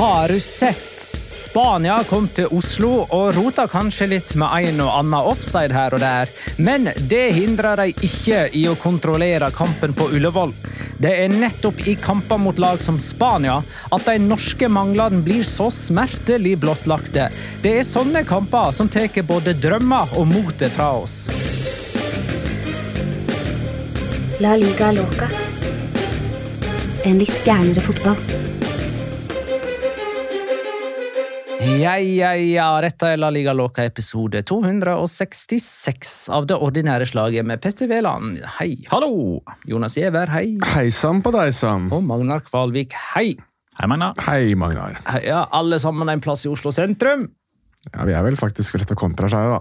Har du sett? Spania kom til Oslo og rota kanskje litt med en og annen offside her og der, men det hindrer de ikke i å kontrollere kampen på Ullevål. Det er nettopp i kamper mot lag som Spania at de norske manglene blir så smertelig blottlagte. Det er sånne kamper som tar både drømmer og motet fra oss. La liga loca. En litt gærnere fotball. Ja, ja, ja, dette er La Liga Loca episode 266 av det ordinære slaget med Petter Veland. Hei. Hallo! Jonas Giæver, hei. Hei sann på deg sann. Og Magnar Kvalvik, hei. Hei, Magnar. Hei, Magnar. Hei, Ja, alle sammen en plass i Oslo sentrum. Ja, Vi er vel faktisk rett og kontra seg, da.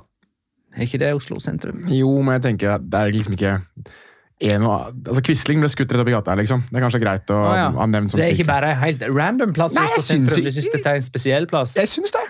Er ikke det Oslo sentrum? Jo, men jeg tenker det er liksom ikke en og, altså Quisling ble skutt rett opp i gata, liksom. Det er kanskje greit å Å, ja. ha nevnt som Det er ikke bare en helt random plass Nei, jeg syns. Du syns dette er en spesiell plass? Jeg syns det.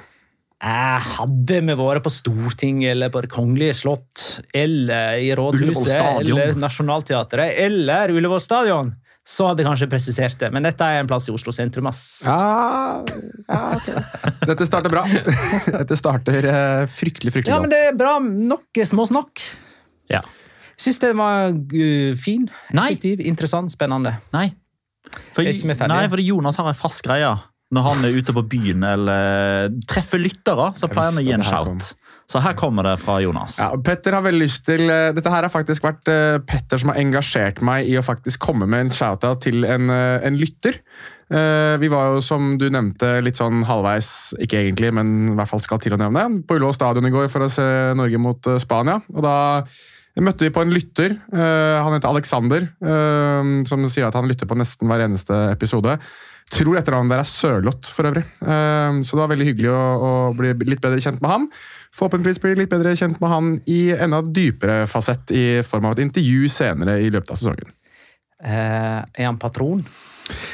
Eh, hadde vi vært på Stortinget eller på Det kongelige slott eller i Rådhuset eller Nationaltheatret eller Ullevål stadion, så hadde jeg kanskje presisert det. Men dette er en plass i Oslo sentrum. ass. Ja, ja okay. Dette starter bra. Dette starter eh, fryktelig, fryktelig Ja, men det er bra. Nok småsnakk. Ja. Syns den var uh, fin, Nei. interessant, spennende. Nei. For, nei, for Jonas har en fast greie. Når han er ute på byen eller treffer lyttere, så pleier han å gi en shout. Så her kommer det fra Jonas. Ja, Petter har veldig lyst til eh, Dette her har faktisk vært eh, Petter som har engasjert meg i å faktisk komme med en shout-out til en, en lytter. Eh, vi var jo, som du nevnte, litt sånn halvveis, ikke egentlig, men i hvert fall skal til å nevne, på Ullevål stadion i går for å se Norge mot Spania. Og da møtte vi på en lytter. eh, han heter Alexander, eh, som sier at han lytter på nesten hver eneste episode. Tror etternavnet der er Sørloth, for øvrig. Eh, så det var veldig hyggelig å, å bli litt bedre kjent med han. Forhåpentligvis blir litt bedre kjent med han i enda dypere fasett i form av et intervju senere i løpet av sesongen. Eh, er han patron?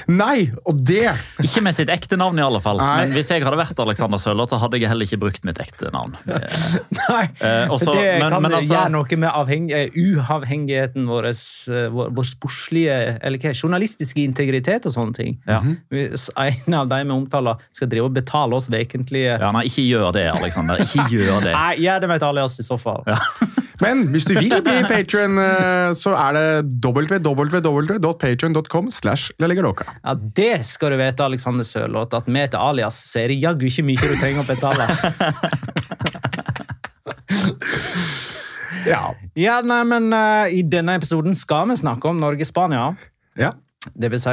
Nei, og det Ikke med sitt ekte navn, i alle fall. Nei. Men hvis jeg hadde vært Alexander Sørloth, så hadde jeg heller ikke brukt mitt ekte navn. Eh, Nei, Eh, også- det men- kan men altså- gjøre noe med avheng, eh, uavhengigheten vår, vår, sportslige, eller hva, journalistiske integritet og sånne ting. Ja. Hvis en av de vi omtaler skal drive og betale oss vekentlige Ja, nei, ikke gjør det, Alexander. Ikke gjør det. Nei, gjør det med et alias i så fall. Men hvis du vil bli patron, så er det www.patron.com slash. Ja, Det skal du vite, Alexander Sørloth, at med et alias så er det jaggu ikke mye du trenger å betale. Ja. Ja, nei, men uh, I denne episoden skal vi snakke om Norge-Spania. ja. Det vil si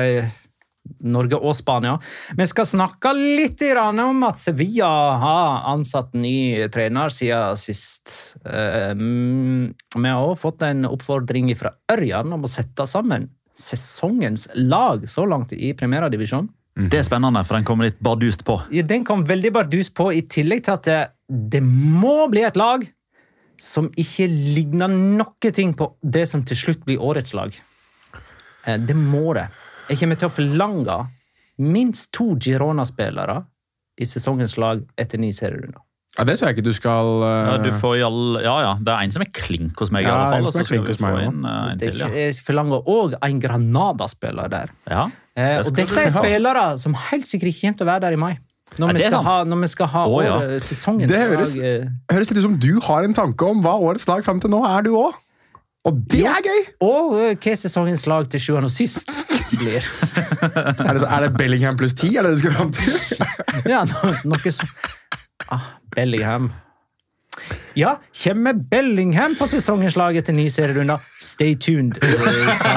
Norge og Spania. Vi skal snakke litt grann om at Sevilla har ansatt ny trener siden sist. Eh, mm, Vi har også fått en oppfordring fra Ørjan om å sette sammen sesongens lag så langt i Primera-divisjon. Det er spennende, for den kom litt bardust på. Ja, Den kom veldig bardust på, i tillegg til at det, det må bli et lag som ikke ligner noe ting på det som til slutt blir årets lag. Eh, Det må det. Jeg kommer til å forlange minst to Girona-spillere i sesongens lag etter ni serierunder. ja, det tror jeg ikke du skal uh... Ja, du får i all, ja, ja, Det er en som er klink hos meg, i Ja, alle fall. en Og som så er skal klink vi hos meg inn uh, en til, ja. Jeg forlanger òg en Granada-spiller der. ja. Eh, Det og dette er spillere som helt sikkert ikke kommer til å være der i mai. Når, Ja, vi, skal ha, når vi skal ha Å, ja. år- sesongens Det høres- lag Det høres litt ut som du har en tanke om hva årets lag fram til nå er, du òg. Og det Jo. er gøy! Og eh, hva sesongens lag til sjuende og sist blir. Er det, så- er det Bellingham pluss ti? Er det det du skal fram til? Ja, no, noe så ah, Bellingham. Ja, kommer Bellingham på sesongens lag etter ni serierunder? Stay tuned.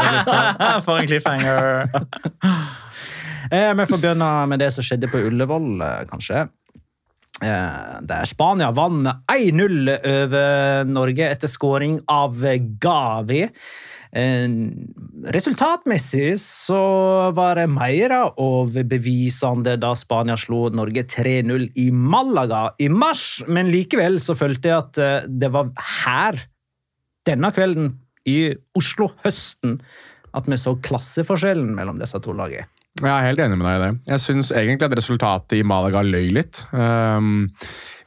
For en cliffhanger! Eh, Vi får begynne med det som skjedde på Ullevål, eh, kanskje. Eh, Der Spania vant 1-0 over Norge etter skåring av Gavi. Eh, Resultatmessig så var det mer overbevisende da Spania slo Norge 3-0 i Malaga i mars, men likevel så følte jeg at eh, det var her, denne kvelden i Oslo, høsten, at vi så klasseforskjellen mellom disse to lagene. Jeg er helt enig med deg i det. Jeg syns egentlig at resultatet i Malaga løy litt. Um,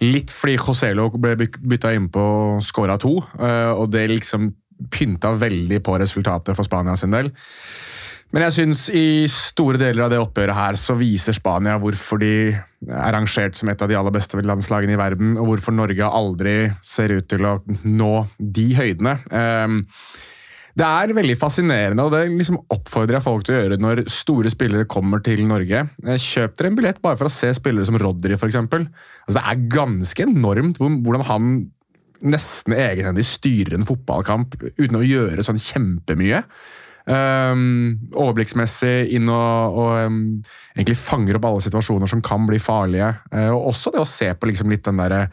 litt fordi Joselo ble byt- bytta innpå og skåra to, uh, og det liksom pynta veldig på resultatet for Spania sin del. Men jeg syns i store deler av det oppgjøret her så viser Spania hvorfor de er rangert som et av de aller beste landslagene i verden, og hvorfor Norge aldri ser ut til å nå de høydene. Um, det er veldig fascinerende, og det liksom oppfordrer jeg folk til å gjøre når store spillere kommer til Norge. Eh, Kjøp dere en billett bare for å se spillere som Rodri, f.eks. Altså, det er ganske enormt hvordan han nesten egenhendig styrer en fotballkamp uten å gjøre sånn kjempemye. Um, overblikksmessig inn og, og um, egentlig fanger opp alle situasjoner som kan bli farlige. Uh, og også det å se på liksom litt den derre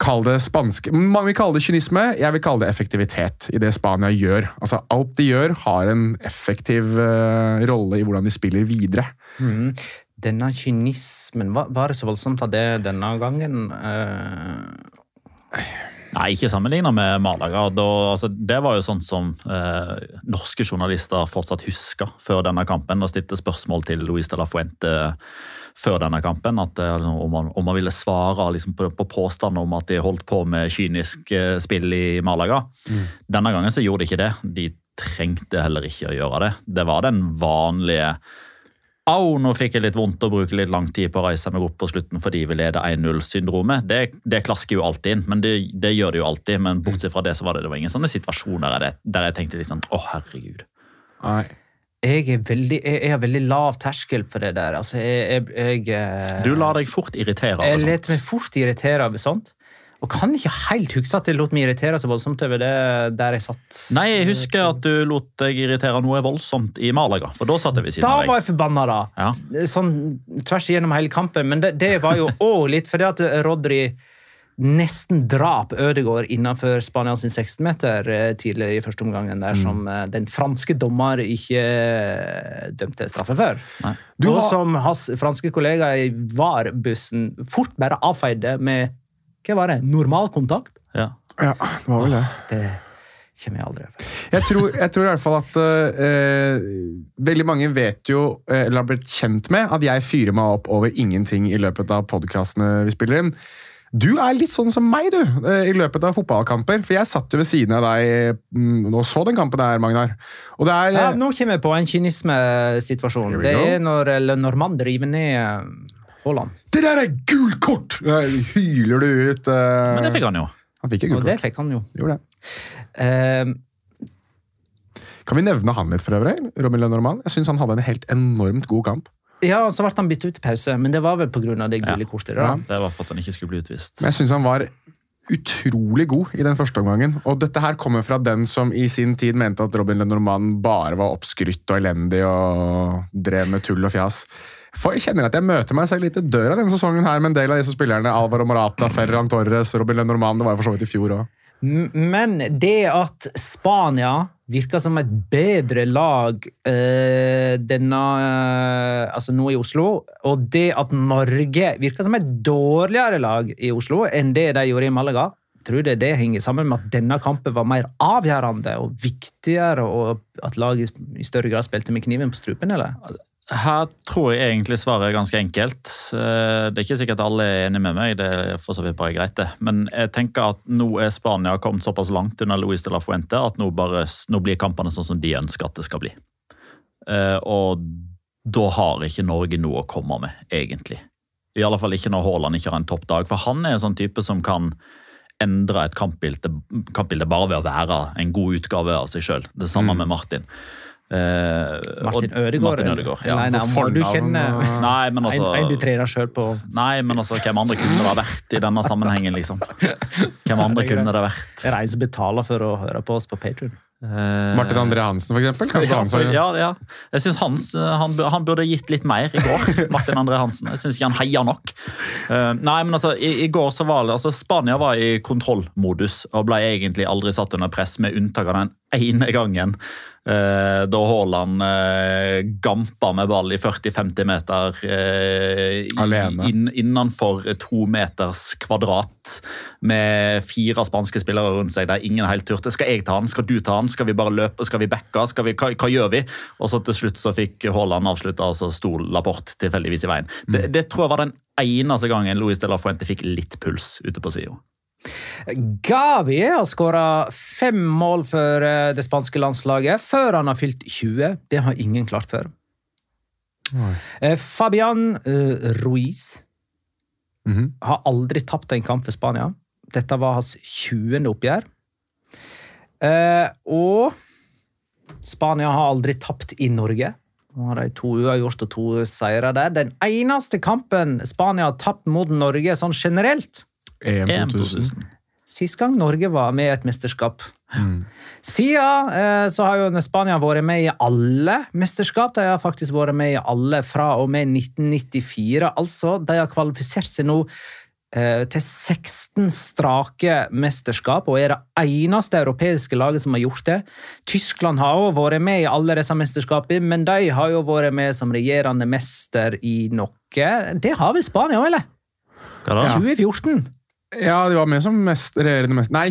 Kall det spansk. Mange vil kalle det kynisme, jeg vil kalle det effektivitet i det Spania gjør. Altså, Alt de gjør, har en effektiv uh, rolle i hvordan de spiller videre. Mm. Denne kynismen, var, var det så voldsomt av det denne gangen? Uh... Nei, ikke sammenligna med Malaga. Da, altså, det var jo sånn som eh, norske journalister fortsatt husker før denne kampen. og stilte spørsmål til Luis de la Fuente før denne kampen. At, eh, altså, om, han, om han ville svare liksom, på, på påstanden om at de holdt på med kynisk eh, spill i Malaga. Denne gangen så gjorde de ikke det. De trengte heller ikke å gjøre det. Det var den vanlige Au, nå fikk jeg litt vondt og bruker litt lang tid på å reise meg opp på slutten fordi vi leder 1-0-syndromet. Det, det klasker jo alltid inn, men det, det gjør det jo alltid. Men bortsett fra det så var det, det var ingen sånne situasjoner der jeg, der jeg tenkte sånn Å, herregud. Nei. Jeg, er veldig, jeg, jeg har veldig lav terskel for det der. Altså, jeg, jeg, jeg, eh, Du lar deg fort irritere Jeg av lar sånt. meg fort irritere over sånt. Og kan ikke helt huske at jeg lot meg irritere så voldsomt over det der jeg satt. Nei, jeg husker at du lot deg irritere noe voldsomt i Malaga, for da satt jeg ved siden Da av deg. Da var jeg forbanna, da. Ja. Sånn tvers igjennom hele kampen. Men det, det var jo òg litt fordi at Rodri nesten drap Ødegaard innenfor Spania sin 16-meter tidligere tidlig i første omgangen, der som eh, den franske dommer ikke eh, dømte straffe for. Nei. Du og som hans franske kollega i VAR-bussen fort bare avfeide med hva var det, normal kontakt? Ja. Ja, det var vel det. Det kommer jeg aldri over. Jeg tror, jeg tror i hvert fall at uh, veldig mange vet jo, eh, eller har blitt kjent med, at jeg fyrer meg opp over ingenting i løpet av podkastene vi spiller inn. Du er litt sånn som meg, du, eh, i løpet av fotballkamper. For jeg satt jo ved siden av deg mm, og så den kampen der, Magnar. Og det er Ja, eh, nå kommer jeg på en kynismesituasjon. Det er når Le Normand driver ned eh, Haaland. Det der er gult kort! Hyler du ut. Uh... Men det fikk han jo. Han fikk jo Og gult det fikk han jo. Gjorde det. Uh... Kan vi nevne han litt for øvrig? Robin Lenormand? Jeg syns han hadde en helt enormt god kamp. Ja, så ble han byttet ut i pause, men det var vel pga. det gule kortet. da. Ja. Det var for at han ikke skulle bli utvist. Men jeg synes han var utrolig god i den første omgangen. Og dette her kommer fra den som i sin tid mente at Robin Lenormand bare var oppskrytt og elendig og drev med tull og fjas. For jeg kjenner at jeg møter meg selv litt i døra denne sesongen her med en del av disse spillerne. Alvaro Morata, Ferran Torres, Robin Lenormand. Det var jo for så vidt i fjor òg. Men det at Spania virker som et bedre lag eh, denne eh, Altså nå i Oslo, og det at Norge virker som et dårligere lag i Oslo enn det de gjorde i Malaga, tror det det henger sammen med at denne kampen var mer avgjørende og viktigere, og at laget i større grad spilte med kniven på strupen, eller? Her tror jeg egentlig svaret er ganske enkelt. Eh, Det er ikke sikkert alle er enig med meg, det er for så vidt bare greit det. Men jeg tenker at nå er Spania kommet såpass langt under Luis de la Fuente at nå, bare, nå blir kampene sånn som de ønsker at det skal bli. Eh, Og da har ikke Norge noe å komme med, egentlig. I alle fall ikke når Haaland ikke har en toppdag. For han er en sånn type som kan endre et kampbilde, kampbilde bare ved å være en god utgave av seg sjøl. Det samme med Martin. Eh, Martin Ødegaard? Martin? Ødegaard, ja. Nei, nei, må du kjenne Nei, men altså en, en du trener sjøl på? Nei, men altså, hvem andre kunne det ha vært i denne sammenhengen, liksom? Hvem andre kunne det ha vært? Det er en som betaler for å høre på oss på Patreon. Eh, Martin André Hansen, for eksempel. Ja, for, ja, ja. Jeg synes Hans, eh, han, han burde gitt litt mer i går. Martin André Hansen. Jeg syns ikke han heier nok. Eh, nei, men altså, i, i går så var det altså, Spania var i kontrollmodus og ble egentlig aldri satt under press, med unntak av den ene gangen eh, da Haaland uh, gampa med ball i 40-50 meter Alene. inn, innenfor to meters kvadrat med fire spanske spillere rundt seg der ingen helt turte. Skal jeg ta han? Skal du ta han? Skal vi bare løpe? Skal vi backe? Skal vi, hva, hva gjør vi? Og så til slutt så fikk Haaland avslutta, og så sto Laporte tilfeldigvis i veien. Det, det tror jeg var den eneste gangen Luis de la Fuente fikk litt puls ute på sida. Gavi har skåra fem mål for eh, det spanske landslaget før han har fylt 20. Det har ingen klart før. Oi. Fabian Ruiz Ruiz -hmm. har aldri tapt en kamp for Spania. Dette var hans 20. oppgjør. Eh, og Spania har aldri tapt i Norge. Nå har de to uavgjort og to seire der. Den eneste kampen Spania har tapt mot Norge sånn generelt, EM EM 2000. 2000. Sist gang Norge var med i et mesterskap. Mm. Siden eh, så har jo Spania vært med i alle mesterskap. De har faktisk vært med i alle fra og med 1994. Altså, de har kvalifisert seg nå til 16 strake mesterskap, og er det eneste europeiske laget som har gjort det. Tyskland har også vært med i alle disse mesterskapene, men de har jo vært med som regjerende mester i noe. Det har vel Spania òg, eller? Hva da? 2014. Ja, de var med som mest regjerende mester. Nei,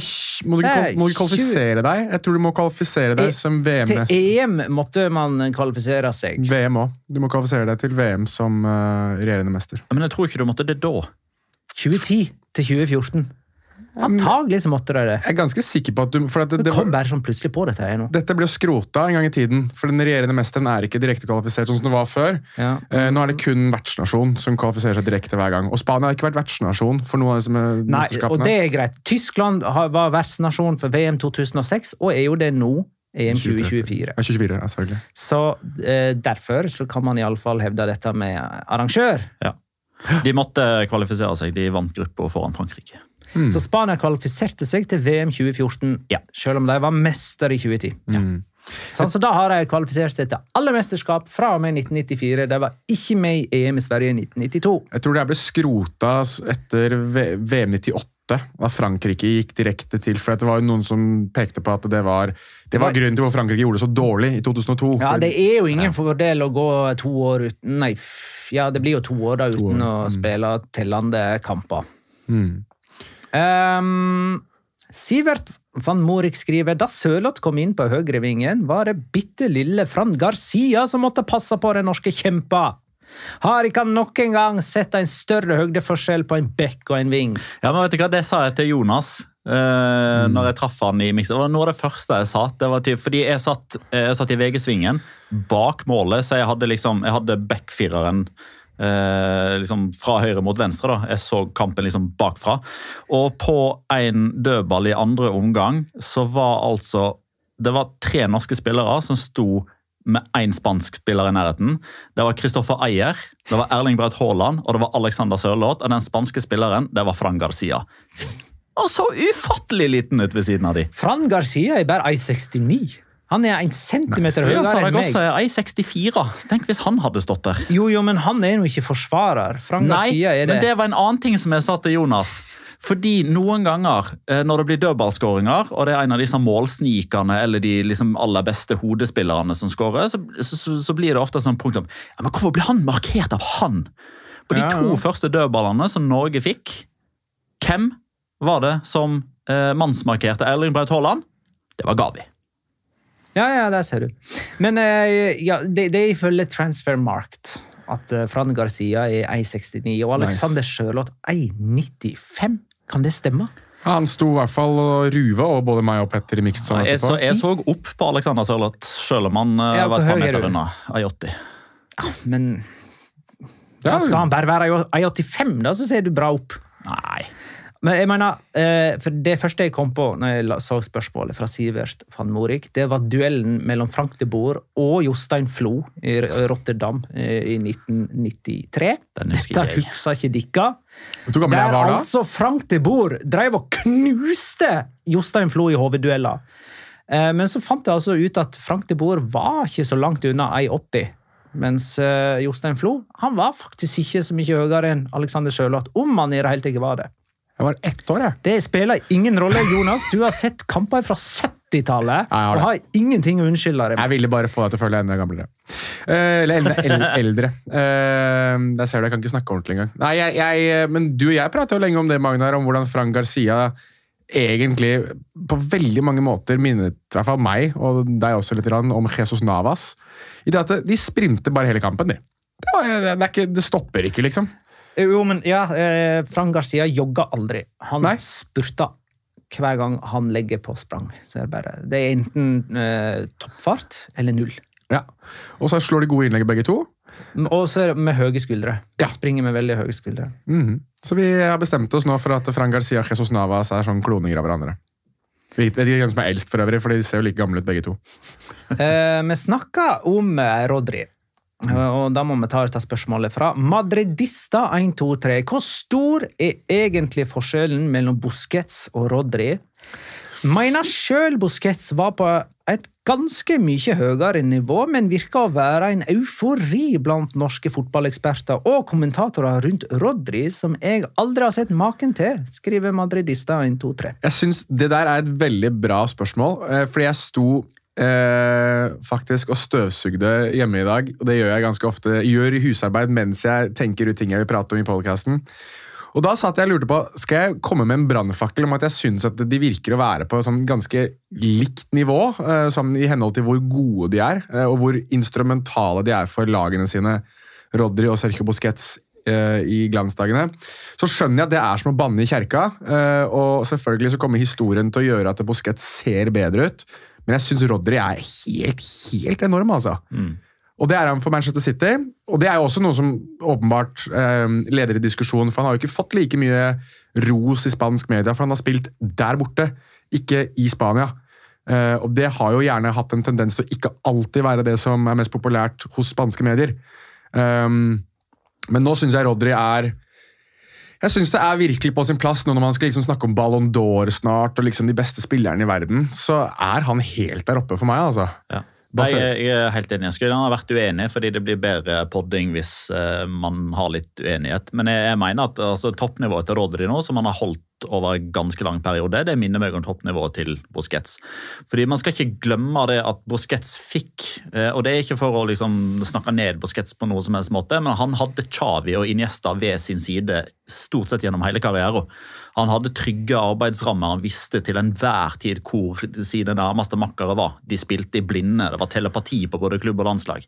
må du ikke, må du kvalifisere deg? Jeg tror du må kvalifisere deg Eh, som VM-mester. Til EM måtte man kvalifisere seg. VM òg. Du må kvalifisere deg til VM som uh, regjerende mester. Men jeg tror ikke du måtte det da. 2010 til 2014. Antagelig så måtte de det. Jeg er ganske sikker på at du for at det, Det kom bare sånn plutselig på dette her nå. Dette ble jo skrota en gang i tiden, for den regjerende mesteren er ikke direkte kvalifisert sånn som det var før. Ja. Eh, nå er det kun vertsnasjon som kvalifiserer seg direkte hver gang. Og Spania har ikke vært vertsnasjon for noe av disse Nei, og det er greit. Tyskland var vertsnasjon for VM 2006, og er jo det nå. EM 2024. Ja, 24, ja. Så eh, derfor så kan man iallfall hevde dette med arrangør. De måtte kvalifisere seg. De vant gruppa foran Frankrike. Mm. Så Spania kvalifiserte seg til VM 2014, Ja. selv om de var mester i 2010. Mm. Sånn, så da har de kvalifisert seg til alle mesterskap fra og med 1994. De var ikke med i EM i Sverige i 1992. Jeg tror det ble skrota etter VM 98, da Frankrike gikk direkte til For det var jo noen som pekte på at det var, det var grunnen til hvor Frankrike gjorde det så dårlig i 2002. Ja, for- det er jo ingen fordel å gå to år uten Nei, ja, det blir jo to år da uten år, å mm. spille tellende kamper. Mm. Um, Sivert van Morik skriver da Sørloth kom inn på høyrevingen, var det bitte lille Fran Garcia som måtte passe på den norske kjempa. Har ikke han nok en gang sett en større høydeforskjell på en bekk og en ving? Ja, men vet du hva, Det sa jeg til Jonas eh, når jeg traff han i miksen. Det var noe av det første jeg sa. Det var typ, fordi jeg satt, jeg satt i VG-svingen bak målet, så jeg hadde liksom, jeg hadde backfireren eh, liksom fra høyre mot venstre. da. Jeg så kampen liksom bakfra. Og på en dødball i andre omgang så var altså Det var tre norske spillere som sto med én spansk spiller i nærheten. Det var Kristoffer Ayer, det var Erling Braut Haaland og det var Alexander Sørloth. Og den spanske spilleren, det var Fran Garcia. Og så ufattelig liten ut ved siden av de. Fran Garcia er bare 1,69. Han er en centimeter høyere enn meg. Saragossa er 1,64. Tenk hvis han hadde stått der. Jo, jo, men han er jo ikke forsvarer. Fran Nei, Garcia er det. men det var en annen ting som jeg sa til Jonas. Fordi noen ganger eh, når det blir dødballskåringer, og det er en av disse målsnikerne eller de liksom aller beste hodespillerne som skårer, så, så, så blir det ofte sånn punkt om ja, men Hvorfor blir han markert av han? På de Ja, to ja. første dødballene som Norge fikk, hvem var det som eh, mannsmarkerte Erling Braut Haaland? Det var Gavi. Ja, ja, der ser du. Men eh, ja, det, det er ifølge Transfermarkt at eh, Fran Garcia er 1,69 og Alexander Sjølott 1,95. Kan det stemme? Ja, han sto i hvert fall og ruva over både meg og Petter i mixed sånn Jeg så, jeg så opp på Alexander Sørloth, selv om han eh, Ja, var et par er meter unna. Ai80. Men Ja, da skal han bare være I85, da, så ser du bra opp. Nei. Men jeg mener, eh, for Det første jeg kom på når jeg så spørsmålet fra Sivert van Morik, det var duellen mellom Frank de Boer og Jostein Flo i Rotterdam eh, i 1993. Den Dette husker ikke jeg Der var altså Frank de Boer drev og knuste Jostein Flo i hoveddueller. Eh, Men så fant jeg altså ut at Frank de Boer var ikke så langt unna 1,80. Mens Jostein Flo han var faktisk ikke så mye høyere enn Alexander Sjølott. Om han i det hele tatt var det. Jeg var ett år, jeg. Det spiller ingen rolle, Jonas. Du har sett kamper fra 70-tallet Ja, har og har ingenting å unnskylde deg med. Jeg ville bare få deg til å føle deg enda gamlere. Eh, eller eldre. el- eldre. Eh, der ser du, jeg kan ikke snakke ordentlig engang. Nei, jeg, jeg, men du og jeg prater jo lenge om det, Magnar, om hvordan Frank Garcia egentlig på veldig mange måter minnet i hvert fall meg, og deg også litt, om Jesus Navas. I det at de sprinter bare hele kampen, de. Det, var, det, ikke, det stopper ikke, liksom. Jo, men ja, eh, Frank Garcia jogger aldri. Han Nei. spurter hver gang han legger på sprang. Så er det, bare, det er enten eh, toppfart eller null. Ja. Og så slår de gode innlegg, begge to. Og så er det med høye skuldre. De Ja. springer med veldig høye skuldre. Mhm. Så vi har bestemt oss nå for at Frank Garcia og Jesus Navas er sånn kloninger av hverandre. Vi vet ikke hvem som er eldst, for øvrig, for de ser jo like gamle ut, begge to. Eh, vi snakker om eh, Rodri. Eh, Og da må vi ta dette spørsmålet fra Madridista123. Hvor stor er egentlig forskjellen mellom Busquets og Rodri? Mener sjøl Busquets var på et ganske mye høyere nivå, men virker å være en eufori blant norske fotballeksperter og kommentatorer rundt Rodri, som jeg aldri har sett maken til, skriver Madridista123. Jeg synes Det der er et veldig bra spørsmål, eh, fordi jeg sto eh, faktisk og støvsugde hjemme i dag. og Det gjør jeg ganske ofte. Gjør husarbeid mens jeg tenker ut ting jeg vil prate om i podkasten. Og da satt jeg og lurte på, Skal jeg komme med en brannfakkel om at jeg syns at de virker å være på sånn ganske likt nivå, eh, sånn i henhold til hvor gode de er, eh, og hvor instrumentale de er for lagene sine, Rodri og Sergio Busquets eh, i glansdagene, så skjønner jeg at det er som å banne i kjerka. eh, Og selvfølgelig så kommer historien til å gjøre at Busquets ser bedre ut, men jeg syns Rodri er helt, helt enorm, altså. Og det er han for Manchester City. Og det er jo også noe som åpenbart eh, leder i diskusjonen, for han har jo ikke fått like mye ros i spansk media, for han har spilt der borte, ikke i Spania. Eh, og det har jo gjerne hatt en tendens til å ikke alltid være det som er mest populært hos spanske medier. Um, men nå syns jeg Rodri er jeg synes det er virkelig på sin plass nå når man skal liksom snakke om Ballon d'Or snart, og liksom de beste spillerne i verden, så er han helt der oppe for meg. altså. Ja. Nei, jeg, jeg er helt enig. Skulle gjerne vært uenig, fordi det blir bedre podding hvis uh, man har litt uenighet. Men jeg, jeg mener at altså, toppnivået til Rodri nå, som han har holdt over en ganske lang periode, det minner meg om toppnivået til Busquets. Fordi Man skal ikke glemme det at Busquets fikk, uh, og det er ikke for å liksom, snakke ned Busquets på noe som helst måte, men han hadde Chavi og Iniesta ved sin side stort sett gjennom hele karrieren. Han hadde trygge arbeidsrammer, han visste til enhver tid hvor sine nærmeste makkere var. De spilte i blinde, det var telepati på både klubb og landslag.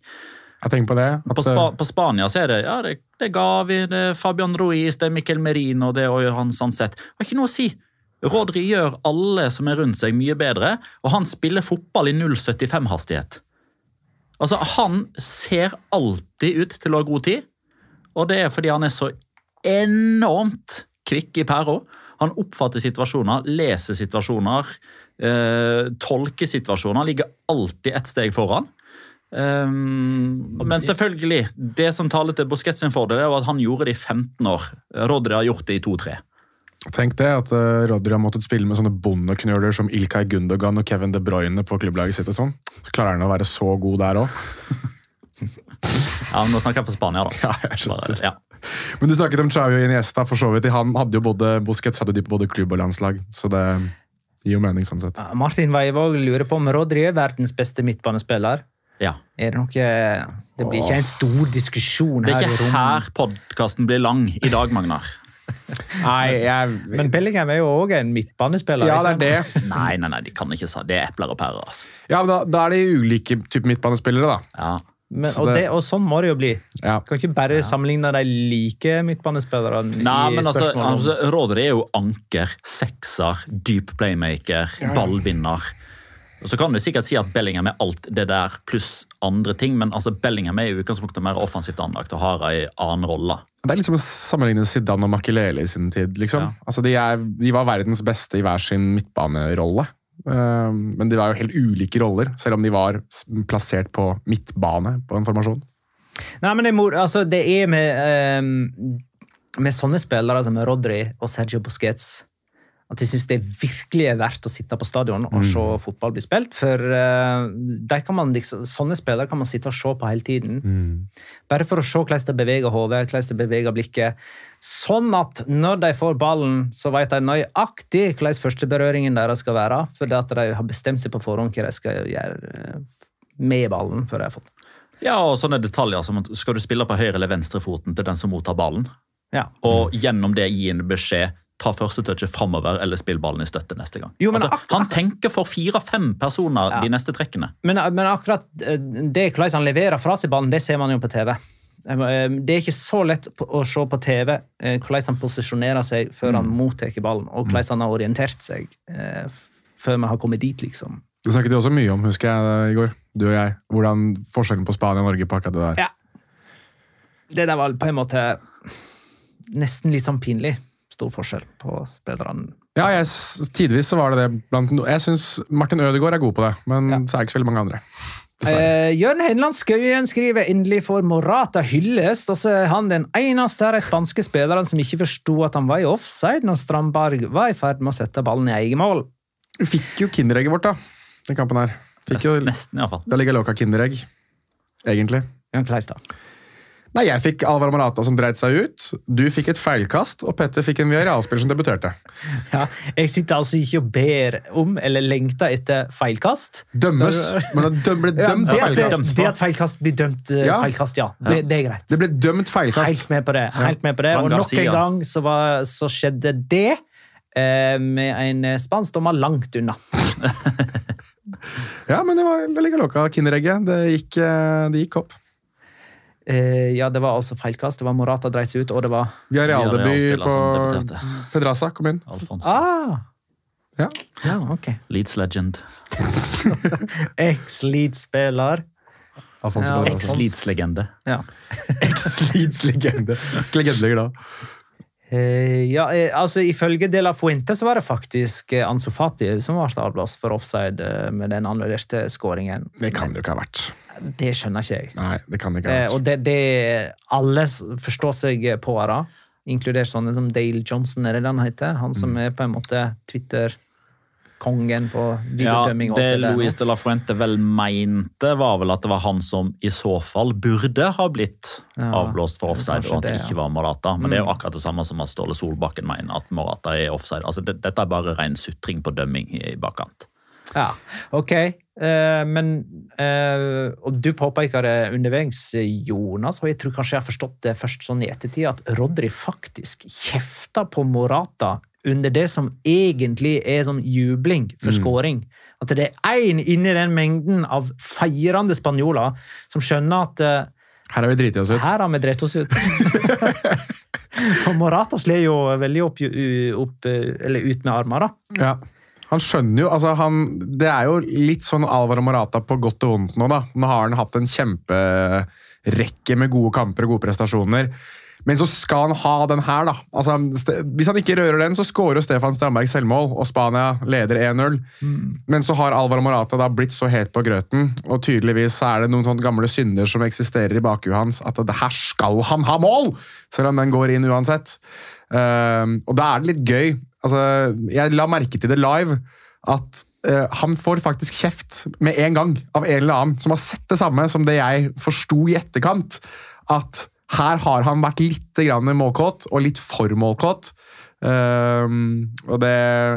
Jeg tenker på det. På, Spa på Spania så er det ja, det, det Gavi, det er Fabian Ruiz, det er Miquel Merino, det er Johan Sanset. Det har ikke noe å si. Rodri gjør alle som er rundt seg, mye bedre, og han spiller fotball i 0,75-hastighet. Altså, Han ser alltid ut til å ha god tid, Og det er fordi han er så enormt kvikk i pæra. Han oppfatter situasjoner, leser situasjoner, eh, tolker situasjoner. Ligger alltid ett steg foran. Um, men selvfølgelig, det som taler til Busquets sin fordel, er at han gjorde det i 15 år. Rodri har gjort det i 2-3. Tenk det, at uh, Rodri har måttet spille med sånne bondeknøler som Ilkay Gundogan og Kevin De Bruyne på klubblaget sitt. og sånn. Så klarer han å være så god der òg. Ja, men Nå snakker jeg for Spania, da. Ja, jeg skjønner. Bare, ja. Men du snakket om og Iniesta. for så vidt. Han hadde jo både, Busquets hadde de på både klubb og landslag, så det gir jo mening sånn sett. Ja, Martin Weivåg lurer på om Rodri er verdens beste midtbanespiller. ja. Er det noe Det blir ikke en stor diskusjon her i rommet. Det er ikke her podkasten blir lang i dag, Magnar. Nei, jeg... Men Bellingham er jo òg en midtbanespiller. Ja, det er det. Nei, nei, nei, de kan ikke sa Det er epler og pærer. altså. Ja, men da, da er det ulike typer midtbanespillere, da. Ja. Men, og, det- det, og sånn må det jo bli. Ja. Kan ikke bare sammenligne de like midtbanespillerne Nei, men altså, altså Rodri er jo anker, sekser, dyp playmaker, ballvinner. Og Så kan du sikkert si at Bellingham er alt det der pluss andre ting, men altså Bellingham er i utgangspunktet mer offensivt anlagt og har ei annen rolle. Det er liksom å sammenligne Zidane og Makelele i sin tid. liksom. Ja. Altså, de, er, de var verdens beste i hver sin midtbanerolle. Um, men de var jo helt ulike roller, selv om de var plassert på midtbane på en formasjon. Nei, men det er, altså, det er med, um, med sånne spillere som Rodri og Sergio Busquets at jeg syns det virkelig er verdt å sitte på stadion og se fotball bli spilt. For uh, de kan man liksom, sånne spillere kan man sitte og se på hele tiden. Bare for å se hvordan de beveger hodet, hvordan de beveger blikket. Sånn at når de får ballen, så vet de nøyaktig hvordan førsteberøringen deres skal være. Fordi at de har bestemt seg på forhånd hva de skal gjøre eh, med ballen. før de har fått Ja, og sånne detaljer som skal du spille på høyre- eller venstrefoten til den som mottar ballen, ja. og gjennom det gi en beskjed ta første touchet framover eller spill ballen i støtte neste gang. Jo, men altså, han tenker for fire-fem personer Ja. de neste trekkene. Men, men akkurat eh, det hvordan han leverer fra seg ballen, det ser man jo på TV. Eh, Det er ikke så lett å se på TV eh, hvordan han posisjonerer seg før han mottar ballen, og hvordan han har orientert seg eh, før vi har kommet dit, liksom. Det snakket vi også mye om, husker jeg, i går. Du og jeg. Hvordan forskjellen på Spania og Norge på akkurat det der. Ja. Det der var på en måte nesten litt sånn pinlig. Stor forskjell på spillerne. Ja, jeg, tidvis så var det det. Blant, jeg syns Martin Ødegaard er god på det, men Ja. så er det ikke så veldig mange andre. Eh, Jørn Henland Skøyen skriver endelig får Morata hyllest. Og så er han den eneste av de spanske spillerne som ikke forsto at han var i offside når Strandberg var i ferd med å sette ballen i eget mål. Du fikk jo Kinderegget vårt, da. Den kampen her. Fikk jo Nesten, iallfall. Da ligger Loca Kinderegg. Egentlig. Jørn Kleistad. Nei, Jeg fikk Alvar Marata som dreit seg ut. Du fikk et feilkast, og Petter fikk en Villarreal-spiller som debuterte. Ja, jeg sitter altså ikke og ber om eller lengter etter feilkast. Dømmes, men det døm- ble Ja, dømt det, feilkast. det at feilkast blir dømt eh, Ja. feilkast, ja. Det, det er greit. Det ble dømt feilkast. Helt med på det. Helt med på det. Og nok en gang så, var, så skjedde det eh, med en spansk dommer langt unna. Ja, men det var La Liga Loca Kinderegget. Det gikk, eh, det gikk opp. Eh, ja, det var altså feilkast. Det var Morata dreit seg ut, og det var Vi har Villarreal-spiller på debuterte. Pedraza kom inn. Alfonso. Ah! Ja. Ja, ok. Leeds legend. Ex-Leeds-spiller. Alfonso Ja. Ex-Leeds-legende. Ja. Ex-Leeds legende. Ikke ja, eh, altså Ifølge De La Fuente så var det faktisk eh, Ansu Fati som var avblåst for offside eh, med den annullerte skåringen. Det kan det jo ikke ha vært. Det skjønner ikke jeg. Nei, det kan det ikke Eh, ha vært. og det, det alle forstår seg på det, inkludert sånne som Dale Johnson, er det han heter? Han som Mm. er på en måte Twitter-kongen på videodømming. Ja, det det. Luis de la Fuente vel mente, var vel at det var han som i så fall burde ha blitt Ja, avblåst for offside, og at det ja. ikke var Morata. Men det er jo akkurat det samme som at Ståle Solbakken mener at Morata er offside. Altså, det, dette er bare ren sutring på dømming i bakkant. Ja, ok. Uh, men uh, Og du påpeker det underveis, Jonas, og jeg tror kanskje jeg har forstått det først sånn i ettertid, at Rodri faktisk kjefta på Morata under det som egentlig er sånn jubling for scoring. At det er én inni den mengden av feirende spanjoler som skjønner at uh, Her har vi driti oss ut. her har vi drept oss ut. For Morata slår jo veldig opp, opp, eller ut med armer, da. Ja. Han skjønner jo, altså han, Det er jo litt sånn Alvaro Morata på godt og vondt nå. da. Nå har han hatt en kjemperekke med gode kamper og gode prestasjoner. Men så skal han ha den her, da. Altså, hvis han ikke rører den, så skårer Stefan Strandberg selvmål, og Spania leder 1-0. Men så har Alvaro Morata da blitt så het på grøten, og tydeligvis er det noen sånne gamle synder som eksisterer i bakhuet hans, at det her skal han ha mål! Selv om den går inn uansett. Um, og da er det litt gøy. Altså, jeg la merke til det live, at Uh, han får faktisk kjeft med en gang av en eller annen som har sett det samme som det jeg forsto i etterkant. At her har han vært litt grann målkåt, og litt for målkåt. Um, og det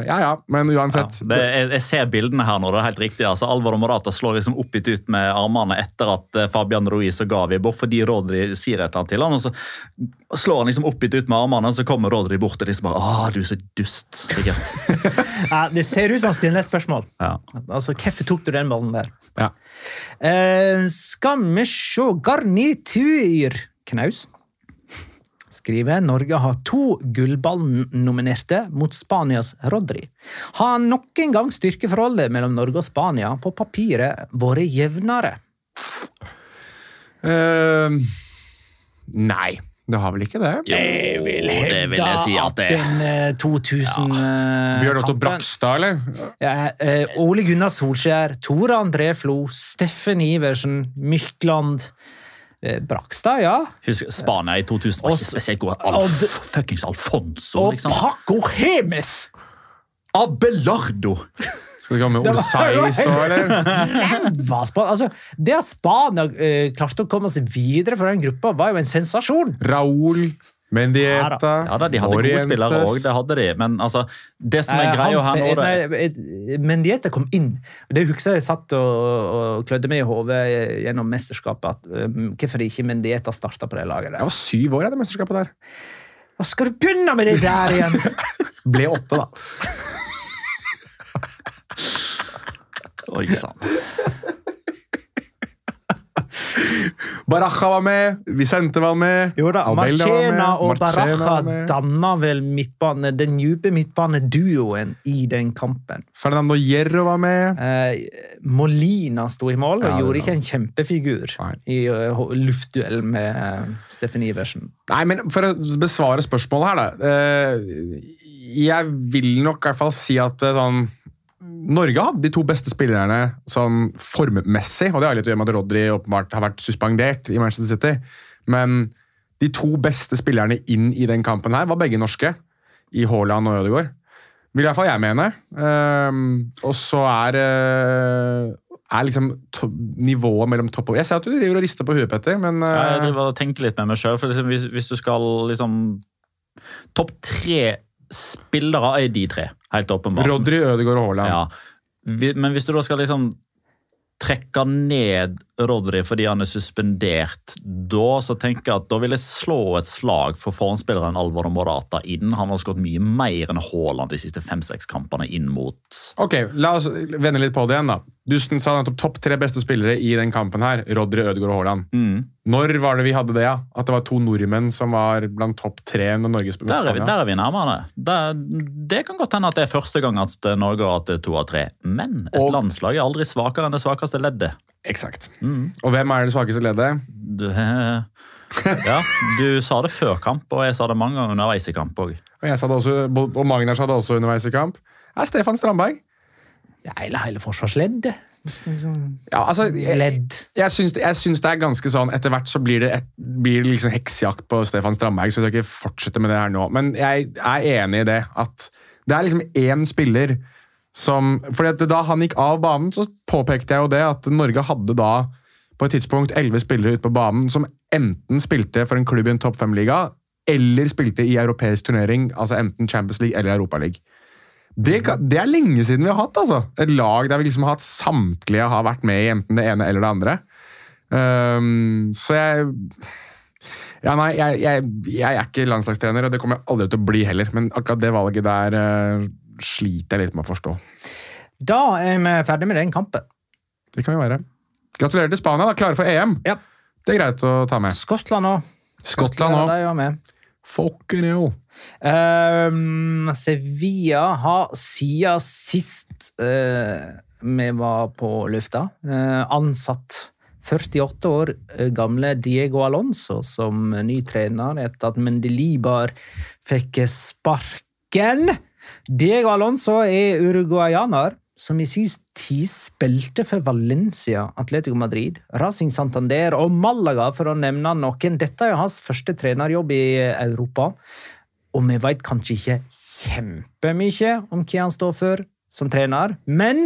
Ja ja, men Ja, uansett. det, jeg, jeg ser bildene her nå. det er helt riktig. altså Alvaro Morata slår liksom oppgitt ut med armene etter at eh, Fabian Ruiz og Gavi bort fordi Rodri sier et eller annet til han, og så slår han liksom oppgitt ut med armene, og så kommer Rodri bort og liksom bare Å, du er så dust. Sikkert. Ja, det ser ut som han stiller et spørsmål. Ja. Altså, Hvorfor tok du den ballen der? Ja. Uh, skal vi se Garnityr Knaus skriver Norge har to gullballnominerte mot Spanias Rodri. Har nok en gang styrkeforholdet mellom Norge og Spania på papiret vært jevnere? Uh, nei, det har vel ikke det. Jeg vil det vil jeg si at det den eh, 2000 ja. Bjørn Otto Brakstad, eller? Ja, eh, Ole Gunnar Solskjær, Tore André Flo, Steffen Iversen, Mykland eh, Brakstad, ja. Husk, Spania i 2000 var ikke spesielt god. Alf, fuckings Alfonso, Og liksom. Paco Hemes! Abelardo! Skal du ikke ha med Orsais òg, eller? Spania. Altså, det at Spania eh, klarte å komme seg videre fra den gruppa, var jo en sensasjon. Raúl, Mendieta, Ja da, De hadde gode spillere òg, det hadde de. Men altså, det som er Eh, greia han her nå det, eh, Mendieta kom inn. Det husker jeg satt og, og klødde meg i hodet gjennom mesterskapet. at eh, Hvorfor ikke Mendieta starta på det laget Jeg der. var syv år, jeg, det mesterskapet der. Hva skal du begynne med det der igjen? Ble åtte, da. Oi sann. Baraja var med, Vicente var med. Jo da, Marchena og Baraja danna vel midtbane, den dype midtbaneduoen i den kampen. Fernando Hierro var med. Eh, Molina sto i mål og Ja, gjorde ikke en kjempefigur Nei. i uh, luftduell med uh, Steffen Iversen. Nei, men For å besvare spørsmålet her, da. Uh, Jeg vil nok i hvert fall si at sånn Norge hadde de to beste spillerne sånn formmessig, og det har litt å gjøre med at Rodri åpenbart har vært suspendert i Manchester City. Men de to beste spillerne inn i den kampen her var begge norske, i Haaland og Ødegaard. Vil i hvert fall jeg mene. Um, og så er eh, er liksom to nivået mellom topp og Jeg ser at du driver og rister på huet, Petter, men Ja, jeg eh, driver og tenker litt med meg sjøl. Hvis, hvis du skal liksom Topp tre spillere er de tre, helt åpenbart. Rodry, Ødegaard og Haaland. Ja. Men hvis du da skal liksom trekke ned Rodri fordi han er suspendert, da så tenker jeg at da vil jeg slå et slag for forhåndsspilleren Alvaro Morata inn. Han har skåret mye mer enn Haaland de siste fem-seks kampene inn mot Ok, La oss vende litt på det igjen. da. Du sa nettopp topp tre beste spillere i den kampen. her, Rodri, Ødegaard og Haaland. mm. Når var det vi hadde det? ja? At det var to nordmenn som var blant topp tre når Norge spilte Der er vi, der er vi nærmere. Det, det kan godt hende at det er første gang at Norge har hatt to av tre. Men et Og- landslag er aldri svakere enn det svakeste leddet. Eksakt. Mm. Og hvem er det svakeste leddet? Du, ja, du sa det før kamp, og jeg sa det mange ganger underveis i kamp òg. Og jeg sa det også, og Magnar sa det også underveis i kamp. Er Stefan Strandberg. Ja, Hele, hele forsvarsleddet. Sånn Ja, altså, jeg, jeg, syns, jeg syns det er ganske sånn Etter hvert så blir det, et, blir det liksom heksejakt på Stefan Strandberg, så jeg skal ikke fortsette med det her nå. Men jeg er enig i det at det er liksom én spiller som fordi Da han gikk av banen, så påpekte jeg jo det at Norge hadde da på et tidspunkt elleve spillere ute på banen som enten spilte for en klubb i en topp fem-liga, eller spilte i europeisk turnering, altså enten Champions League eller Europaliga. Det, det er lenge siden vi har hatt altså. et lag der vi liksom har hatt samtlige har vært med i enten det ene eller det andre. Um, så jeg Ja, nei, jeg, jeg, jeg er ikke landslagstrener, og det kommer jeg aldri til å bli heller. Men akkurat det valget der eh, sliter jeg litt med å forstå. Da er vi ferdig med den kampen. Det kan vi være. Gratulerer til Spania, da. Klare for EM. Ja. Det er greit å ta med. Skottland òg. Skottland òg. Fucking hell. Um, Sevilla har siden sist uh, vi var på lufta, uh, ansatt 48 år eh, gamle Diego Alonso som ny trener etter at Mendelibar fikk sparken. Diego Alonso er uruguayaner som i sin tid spilte for Valencia, Atletico Madrid, Racing Santander og Malaga, for å nevne noen. Dette er hans første trenerjobb i Europa, og vi vet kanskje ikke kjempemye om hva han står for som trener, men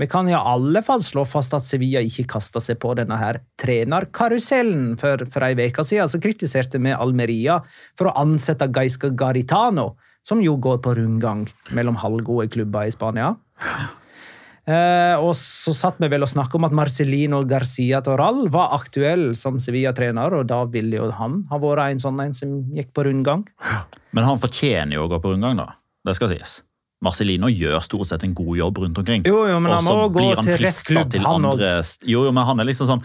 vi kan i alle fall slå fast at Sevilla ikke kasta seg på denne her trenerkarusellen. For, for ei uke siden så kritiserte vi Almeria for å ansette Gaisca Garitano, som jo går på rundgang mellom halvgode klubber i Spania. Eh, og så satt vi vel og snakket om at Marcelino Garcia Toral var aktuell som Sevilla-trener, og da ville jo han ha vært en sånn en som gikk på rundgang. Men han fortjener jo å gå på rundgang, da. Det skal sies. Marcelino gjør stort sett en god jobb rundt omkring. Jo, jo, men han må gå til rett klubb, til han andre Jo, jo, men han er liksom sånn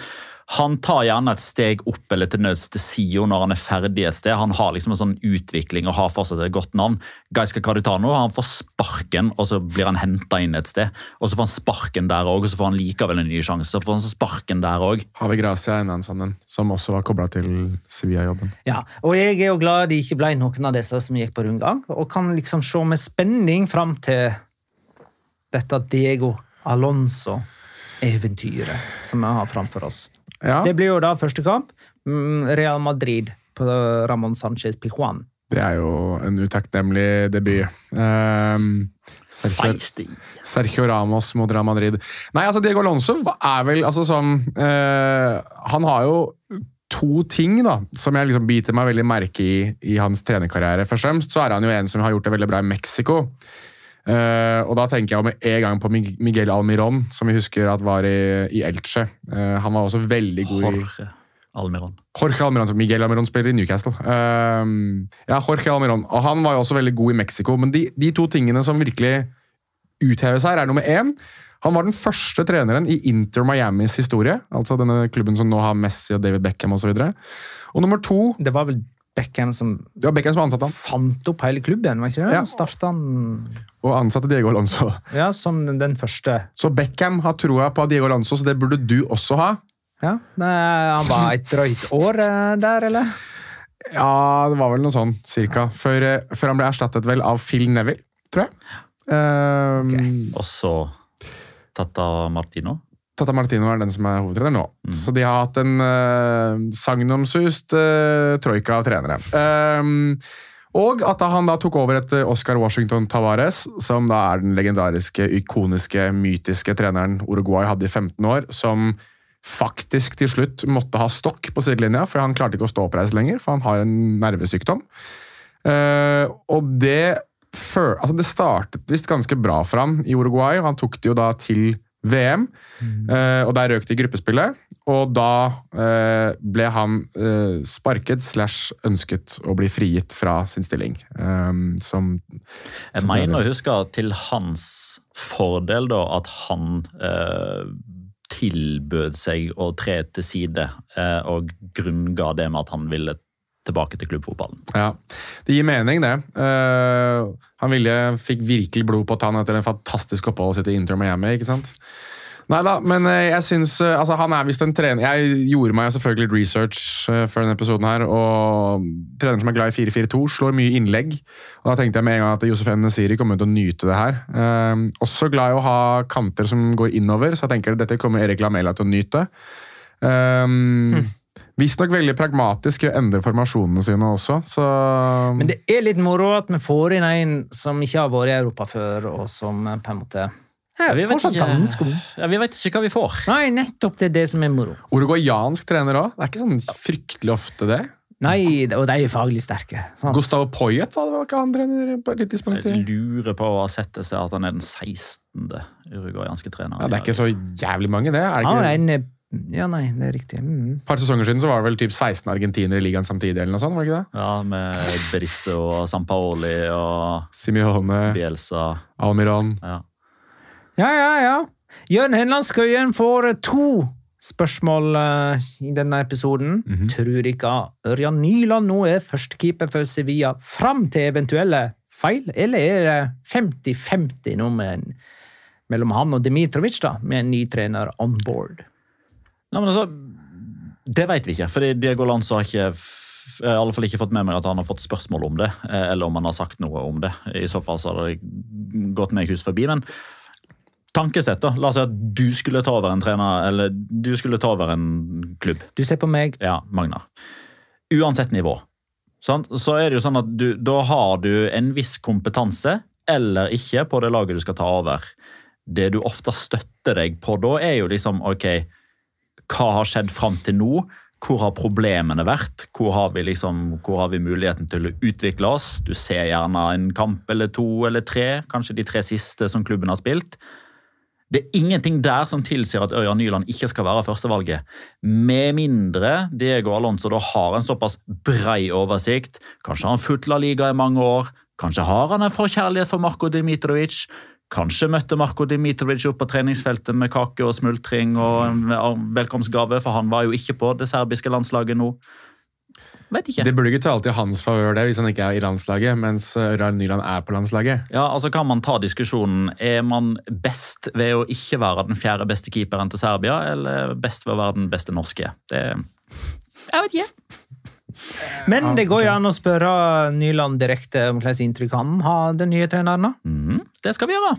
Han tar gjerne et steg opp eller til nøds til SIO når han er ferdig et sted. Han har liksom en sånn utvikling og har fortsatt et godt navn. Gaiska Carditano han får sparken, og så blir han henta inn et sted. Og så får han sparken der òg, og så får han likevel en ny sjanse. Så får han så sparken der òg. Havi Gracia er en annen sånn en, som også var kobla til Sevilla-jobben. Ja, og jeg er jo glad de ikke ble noen av disse som gikk på rundgang, og kan liksom se med spenning fram til dette Diego Alonso-eventyret som vi har framfor oss. Ja, Det blir jo da første kamp. mm, Real Madrid på Ramón Sánchez Pijuan. det er jo en utakknemlig debut. Um, Sergio, Sergio Ramos mot Real Madrid. Nei, altså Diego Alonso er vel altså sånn uh, Han har jo to ting da, som jeg liksom biter meg veldig merke i i hans trenerkarriere. Først og fremst så er han jo en som har gjort det veldig bra i Mexico. Eh, og da tenker jeg med en gang på Miguel Almiron, som vi husker at var i, i Elche. Uh, han var også veldig god i Jorge Almiron. Jorge Almiron, som Miguel Almiron spiller i Newcastle. Uh, ja, Jorge Almiron. Og han var jo også veldig god i Mexico, men de, de to tingene som virkelig utheves her, er nummer én. Han var den første treneren i Inter Miamis historie, altså denne klubben som nå har Messi og David Beckham osv. Og, så og nummer to Det var vel Beckham som Det var Beckham som ansatte han, fant opp hele klubben, var ikke det? Ja. Starta han og ansatte Diego Alonso. ja, som den første. Så Beckham har troa på Diego Alonso, så det burde du også ha. Ja, Nei, Han var et drøyt år eh, der, eller? Ja, det var vel noe sånn, cirka. Før, eh, før han ble erstattet vel av Phil Neville, tror jeg. Um, Ok. Og så tatt av Martino. Tata Martino er den som er hovedtrener nå. Så de har hatt en uh, sagnomsust uh, troika av trenere. Um, og at han da tok over etter Oscar Washington Tavares, som da er den legendariske, ikoniske, mytiske treneren Uruguay hadde i 15 år, som faktisk til slutt måtte ha stokk på sidelinja, for han klarte ikke å stå oppreist lenger, for han har en nervesykdom. Uh, og det, før, altså det startet visst ganske bra for ham i Uruguay, og han tok det jo da til VM. eh, og der røk det i gruppespillet, og da eh, ble han eh, sparket slash ønsket å bli frigitt fra sin stilling. som Jeg som mener å huske til hans fordel da, at han eh, tilbød seg å tre til side eh, og grunnga det med at han ville tilbake til klubbfotballen. Ja, Det gir mening, det. Uh, han ville, fikk virkelig blod på tann etter en fantastisk opphold sitt i Inter Miami. ikke sant? Nei da, men eh, jeg syns eh, altså Han er visst en trener Jeg gjorde meg selvfølgelig litt research før denne episoden her, og treneren som er glad i 4-4-2, slår mye innlegg. Og Da tenkte jeg med en gang at Josef Nesiri kommer til å nyte det her. Eh, også glad i å ha kanter som går innover, så jeg tenker at dette kommer Erik Lamela til å nyte. Um, Visstnok veldig pragmatisk i å endre formasjonene sine også, så Men det er litt moro at vi får inn en som ikke har vært i Europa før, og som på en måte Ja, vi vet ikke- Ja, Vi vet ikke hva vi får. Nei, nettopp det er det som er moro. Uruguayansk trener òg. Det er ikke sånn fryktelig ofte, det. Nei, og de er faglig sterke. sant? Gustavo Poyet da, det var ikke han trener på et tidspunkt? Jeg lurer på å ha sett det seg at han er den 16. uruguayanske treneren. Ja, det er ikke så jævlig mange, det. Er det Han ikke er en Ja, nei, det er riktig. Mm. Et par sesonger siden så var det vel typ 16 argentinere i ligaen samtidig, eller noe sånt? var det ikke det? Ja, Med Britze og Sampaoli og Simeone, Bielsa. Almiron Ja. Ja, ja, ja. Jørn Henland Skøyen får to spørsmål uh, i denne episoden. Tror ikke Ørjan Nyland nå er førstekeeper for Sevilla fram til eventuelle feil, eller er det 50-50 nå med en, mellom han og Dmitrovic, da, med en ny trener on board? Nei, men altså, det vet vi ikke. fordi Diego Lanz har ikke har i alle fall ikke fått med meg at han har fått spørsmål om det, eh, eller om han har sagt noe om det. I så fall så har det gått meg hus forbi. Men tankesett, da. La oss si at du skulle ta over en trener, eller du skulle ta over en klubb. Du ser på meg. Ja, Magnar. Uansett nivå. Sant? Så er det jo sånn at du, da har du en viss kompetanse, eller ikke, på det laget du skal ta over. Det du ofte støtter deg på da, er jo liksom ok, hva har skjedd fram til nå? Hvor har problemene vært? Hvor har, vi liksom, hvor har vi muligheten til å utvikle oss? Du ser gjerne en kamp eller to eller tre, kanskje de tre siste som klubben har spilt. Det er ingenting der som tilsier at Ørjan Nyland ikke skal være førstevalget. Med mindre Diego Alonso da har en såpass brei oversikt. Kanskje har han fulgt La Liga i mange år. Kanskje har han en forkjærlighet for Marko Dimitrovic. Kanskje møtte Marko Dimitrovic opp på treningsfeltet med kake og smultring og en velkomstgave, for han var jo ikke på det serbiske landslaget nå. Vet ikke. Det burde ikke tale alltid hans favør det, hvis han ikke er i landslaget, mens Ørjan Nyland er på landslaget. Ja, altså Kan man ta diskusjonen Er man best ved å ikke være den fjerde beste keeperen til Serbia, eller best ved å være den beste norske? Det Jeg vet ikke. Men det går jo an å spørre Nyland direkte om hvilket inntrykk han har, den nye treneren. Mhm, det skal vi gjøre.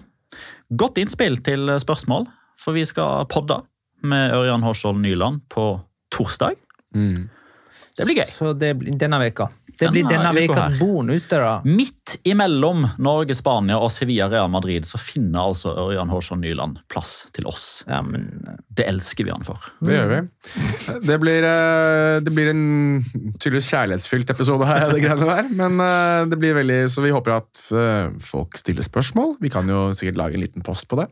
Godt innspill til spørsmål, for vi skal podde med Ørjan Hårskjold Nyland på torsdag. Mm. Det blir gøy. Så det blir denne veka. Det blir denne ukas bonus. det da. Midt imellom Norge, Spania og Sevilla Real Madrid så finner altså Ørjan Horsson Nyland plass til oss. Ja, men Det elsker vi han for. Det gjør vi. Det blir, eh, det blir en tydeligvis kjærlighetsfylt episode her, det greiene der. Men eh, det blir veldig, så vi håper at eh, folk stiller spørsmål. Vi kan jo sikkert lage en liten post på det.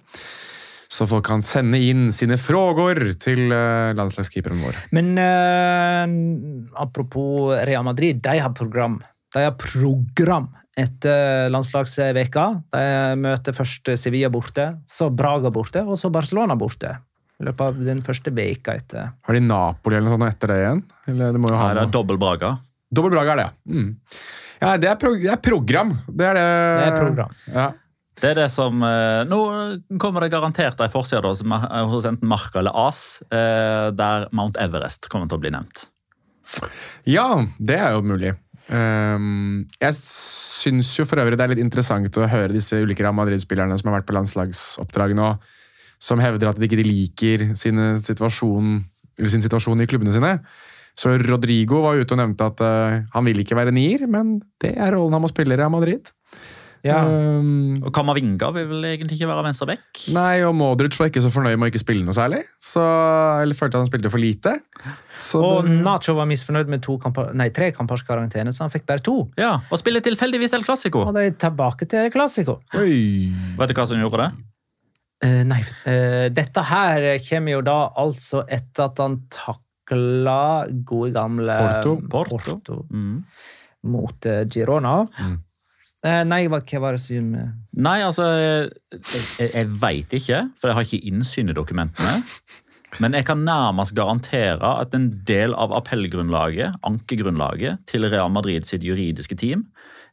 Så folk kan sende inn sine frågor til eh, landslagskeeperen vår. Men eh, apropos Real Madrid, de har program. De har program etter landslagsveka. De møter først Sevilla borte, så Braga borte, og så Barcelona borte. I løpet av den første veka etter. Har de Napoli eller noe sånt etter det igjen? Eller det må jo ha Her er dobbel Braga. Dobbel Braga er det, ja. Mm. Ja, det er, pro det er program. Det er det. Det er program. Ja. Det er det som eh, Nå kommer det garantert ei forside hos, enten Marka eller As, eh, der Mount Everest kommer til å bli nevnt. Ja, det er jo mulig. Ehm, jeg syns jo for øvrig det er litt interessant å høre disse ulike Real Madrid-spillerne som har vært på landslagsoppdrag nå, som hevder at de ikke liker sin situasjon, sin situasjon i klubbene sine. Så Rodrigo var ute og nevnte at eh, han vil ikke være nier, men det er rollen han må spille i Real Madrid. Ja. Um, Og Kamavinga vil vel egentlig ikke være venstre back? Nei, og Modric var ikke så fornøyd med å ikke spille noe særlig. Så, eller følte han spilte for lite. Så Og det- Nacho var misfornøyd med to kamper, nei, tre kampers karantene, så han fikk bare to. Ja, Og spiller tilfeldigvis El Clásico. Og de er tilbake til El Oi. Vet du hva som gjorde det? Uh, nei, uh, dette her kommer jo da altså etter at han takla gode gamle Porto. Porto, Mm. mot eh, Girona. Mm. Eh, nei, hva, hva var det som Nei, altså Jeg, jeg veit ikke, for jeg har ikke innsyn i dokumentene. Men jeg kan nærmest garantere at en del av appellgrunnlaget, ankegrunnlaget, til Real Madrid sitt juridiske team,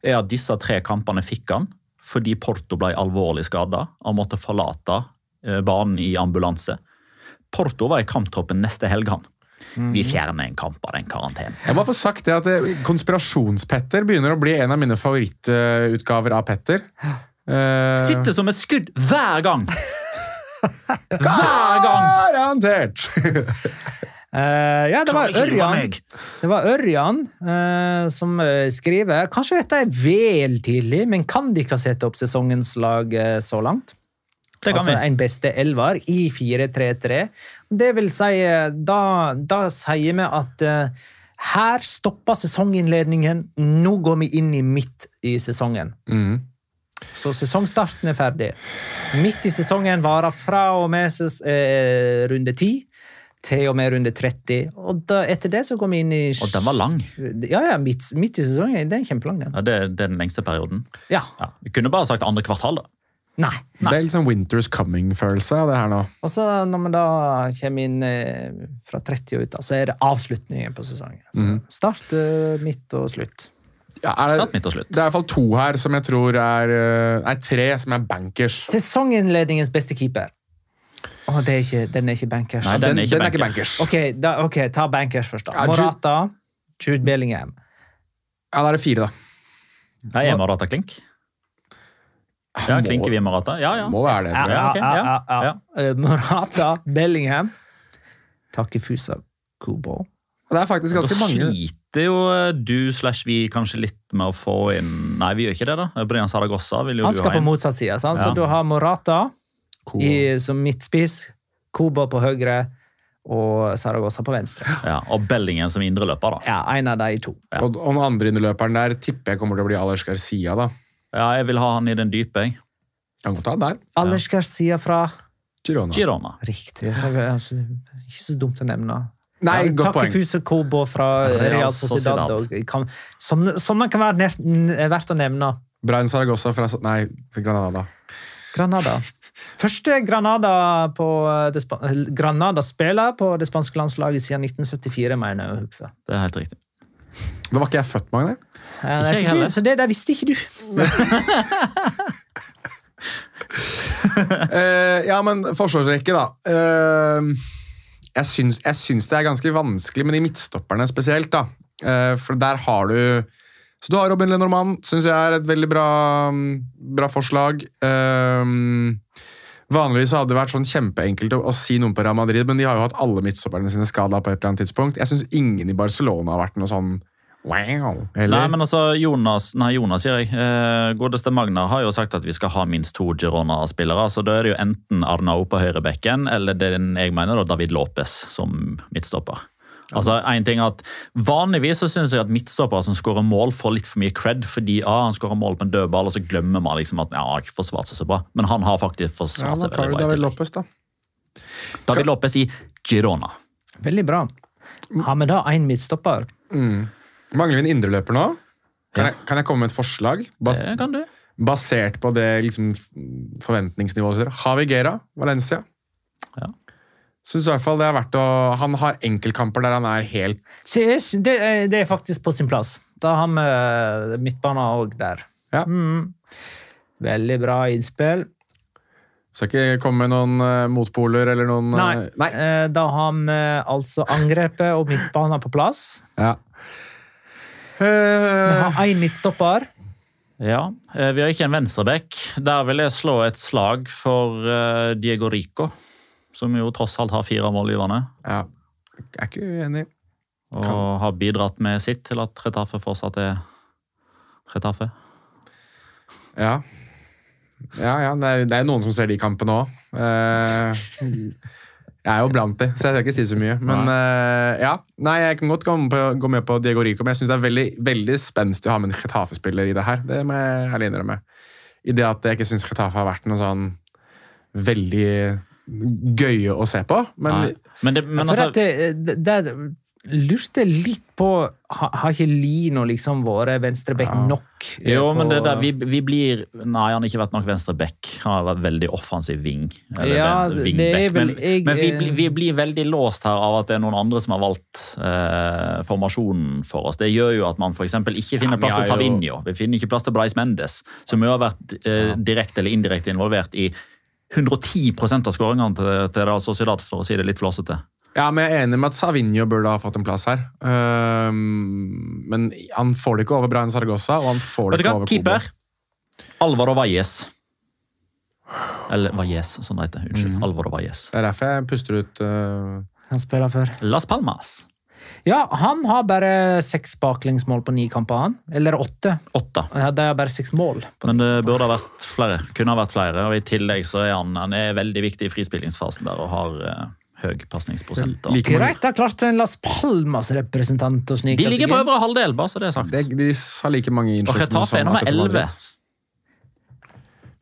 er at disse tre kampene fikk han fordi Porto ble alvorlig skada og måtte forlate eh, banen i ambulanse. Porto var i kamptroppen neste helg, han. Vi fjerner en kamp av den karantenen. Jeg må få sagt det at eh, Konspirasjonspetter begynner å bli en av mine favorittutgaver av Petter. Eh, Sitter som et skudd hver gang! Hver gang! Garantert! Uh, ja, det var Ørjan, det var Ørjan uh, som skriver Kanskje dette er vel tidlig, men kan de ikke ha sett opp sesongens lag uh, så langt? Det kan altså vi. en beste elver i 4-3-3. Det vil si, eh, da, da sier vi at uh, her stopper sesonginnledningen. Nå går vi inn i midt i sesongen. Mm. Så sesongstarten er ferdig. Midt i sesongen varer fra og med ses, eh, runde 10 til og med runde 30. Og da, etter det så går vi inn i Og den var lang. Ja, ja, midt, midt i sesongen. Den er kjempelang, den. Ja, det, det er den lengste perioden. Ja. Ja. Vi kunne bare sagt andre kvartal, da. Nei. Det er litt sånn Winter's Coming-følelse av det her nå. Og så når vi da kommer inn eh, fra 30 og ut, da, så er det avslutningen på sesongen. Så mm. Start, eh, midt og slutt. Ja, er Start, midt og slutt. det er i hvert fall to her som jeg tror er eh, Nei, tre som er bankers. Sesonginnledningens beste keeper. Å, det er ikke, den er ikke bankers. Nei, Den, den er ikke den er ikke bankers. Okay, Ok, da, ok, ta bankers først, da. Ja, Jude- Morata, Jude Bellingham. Ja, da er det fire, da. Nei, er Morata klink? Ja, klinker vi Marata? Ja, ja. Må være det, tror jeg. Ja, ja, ja, ja, ja. Eh, Morata, Bellingham, Takifusa Kubo. Det er faktisk ganske Da mange. sliter jo eh, du slash vi kanskje litt med å få inn Nei, vi gjør ikke det, da. Brian Saragossa vil jo Han skal ha på motsatt side, sant? så Ja. du har Morata i, som midtspiss, Kubo på høyre og Saragossa på venstre. Ja, og Bellingen som indreløper, da. Ja, en av de to. Ja. Og, og den andre indreløperen der tipper jeg kommer til å bli Alers Garcia, da. Ja, jeg vil ha han i den dype, jeg. Kan godt ta den der. Anders Garcia fra Girona. Girona. Riktig. Altså, ikke så dumt å nevne. Nei, Ja, godt poeng. Takifusa Kobo fra Real Sociedad. Kan, sånne, sånne kan være nær- verdt å nevne. Brian Saragossa fra Nei, fra Granada. Granada. Første Granada på det Granada spiller på det spanske landslaget siden 1974, mener jeg å huske. Det er helt riktig. Da var ikke jeg født, Magnar. Ikke så, det, så det der visste ikke du. uh, ja, men forsvarsrekke, da. Uh, jeg, syns, jeg syns det er ganske vanskelig med de midtstopperne spesielt, da. Uh, for der har du Så du har Robin Lenormand, syns jeg er et veldig bra, bra forslag. Vanligvis hadde det vært sånn kjempeenkelt å, å si noen på Real Madrid, men de har jo hatt alle midtstopperne sine skada på et eller annet tidspunkt. Jeg syns ingen i Barcelona har vært noe sånn wow. Nei, men altså, Jonas, nei, Jonas sier jeg. Eh, godeste Magnar har jo sagt at vi skal ha minst to Girona-spillere. så Da er det jo enten Arnau på høyrebekken eller den jeg mener da, David Lopez som midtstopper. Altså, en ting at Vanligvis så synes jeg at midtstoppere som skårer mål, får litt for mye cred fordi ah, han skårer mål på en dødball, og så glemmer man liksom at ja, han har ikke forsvart seg så bra. Men han har faktisk forsvart seg ja, veldig bra. David tillegg. Lopez, da. David Lopez i Girona. Veldig bra. Har vi da én midtstopper? Mangler vi en indreløper nå? Kan, jeg, kan jeg komme med et forslag? Bas Det kan du. basert på det liksom, forventningsnivået deres. Javi Gera, Valencia. Ja. Synes i hvert fall det er verdt å Han har enkeltkamper der han er helt Så Det, er- det er faktisk på sin plass. Da har vi midtbanen òg der. Ja. Mm. Veldig bra innspill. Skal ikke komme med noen uh, motpoler eller noen eh, Nei. nei. Eh, Da har vi altså angrepet og midtbanen på plass. Ja. Vi Eh, har én midtstopper. Ja, eh, Vi har ikke en venstreback. Der vil jeg slå et slag for eh, Diego Rico. Som jo tross alt har fire målgivende. ja. Jeg er ikke uenig. Og Kan- har bidratt med sitt til at Retafe fortsatt er Retafe. Ja. Ja, ja. Det er, det er noen som ser de kampene òg. Jeg er jo blant de, så jeg skal ikke si så mye. Men uh, ja. Nei, jeg kan godt gå med på, gå med på Diego Rico, men jeg syns det er veldig, veldig spenstig å ha med en Chetafe-spiller i det her. Det må jeg ærlig innrømme. I det at jeg ikke syns Chetafe har vært noe sånn veldig gøye å se på. Men Men, det, men For altså, at det, det, det lurte litt på ha- Har ikke Lino liksom vært venstreback Ja. nok? eh, jo, men på- det der, vi, vi blir Nei, han har ikke vært nok venstreback. Han har vært veldig offensiv wing. Eller Ja, wingback. vel- men jeg- men vi, blir- vi blir veldig låst her av at det er noen andre som har valgt eh, formasjonen for oss. Det gjør jo at man eksempel ikke finner Ja, plass til jeg Savinho. Vi finner ikke plass til Bryce Mendes, som jo har vært eh, direkte eller indirekte involvert i 110 av skåringene til, til Real Sociedad, for å si det litt flåsete. Ja, men jeg er enig med at Savinho burde ha fått en plass her. Ehm, men han får det ikke over Brian Saragossa, og han får det ikke over Keeper. Alvaro Valles. Eller Valles, som det heter. Unnskyld. Mhm. Alvaro Valles. Det er derfor jeg puster ut uh... Han spiller før. Las Palmas. Ja, han har bare seks baklengsmål på ni kamper, han. Eller åtte. Åtte. Ja, det er bare seks mål. På Men det burde ha vært flere. Kunne ha vært flere. Og i tillegg så er han, han er veldig viktig i frispillingsfasen der og har eh, høy pasningsprosent. like. Greit, da klarte en Las Palmas-representant å snike De ligger på øvre halvdel, bare så det er sagt. det, De har like mange Og innslupne Retafe er som nummer.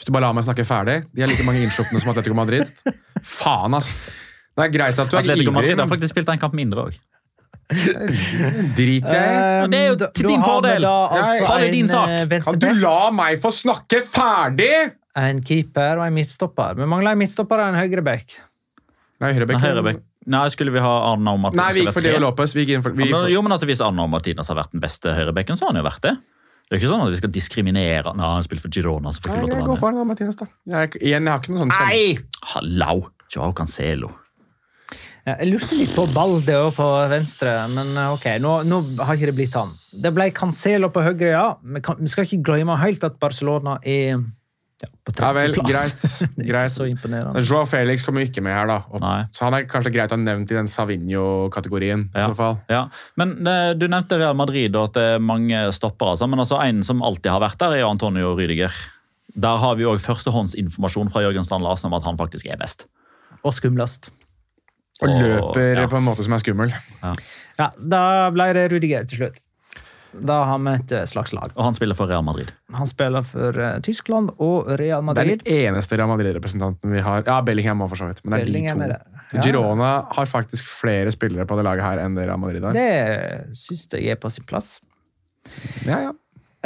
Hvis du bare lar meg snakke ferdig. De har like mange innslupne som Atletico Madrid. Faen, ass! Det er greit at du er Atletico ivrig, Madrid har faktisk spilt en kamp mindre òg. drit i. um, det er jo til din fordel. altså ta det i din sak. eh, Kan du la meg få snakke ferdig?! En keeper og en midtstopper. Vi mangler en midtstopper og en høyreback. Nei, høyrebekk. Nei, skulle vi ha Arna og Martinez? Nei, vi gikk for Leo Lopez. Vi gikk inn for, vi, Ja, men, jo, men altså, Hvis Arna og Martinez har vært den beste høyrebekken, så har han jo vært det. Det er ikke sånn at vi skal diskriminere Nei, han spiller for Girona, så får ikke lov til å går være da, Martinez, da. Jeg, igjen, jeg har ikke noe sånn med. Nei! Hallau! Joao Cancelo. Ja, Jeg lurte litt på Balde òg på venstre, men eh, ok, nå, nå har ikke det blitt han. Det ble Cancelo på høyre, ja. Men kan, vi skal ikke glemme helt at Barcelona er ja, på Ja vel, greit. det er greit. ikke så imponerende. Joao Felix kommer jo ikke med her, da. Og, så han er kanskje greit å ha nevnt i den Savinho-kategorien. i så fall. Ja, men eh, Du nevnte Real Madrid og at det er mange stoppere. altså, men altså En som alltid har vært der, er Antonio Rydiger. Der har vi òg førstehåndsinformasjon fra Jørgen Strand Larsen om at han faktisk er best. Og skumlest. Og Og- løper ja. på en måte som er skummel. Ja, da ble det Rudiger til slutt. Da har vi et eh, slags lag. Og han spiller for Real Madrid. Han spiller for uh, Tyskland og Real Madrid. Det er den eneste Real Madrid-representanten vi har. Ja, Bellingham òg, for så vidt. Men det er Bellingham de det. to. Ja. Girona har faktisk flere spillere på det laget her enn det Real Madrid har. Det syns jeg er på sin plass. Ja, ja.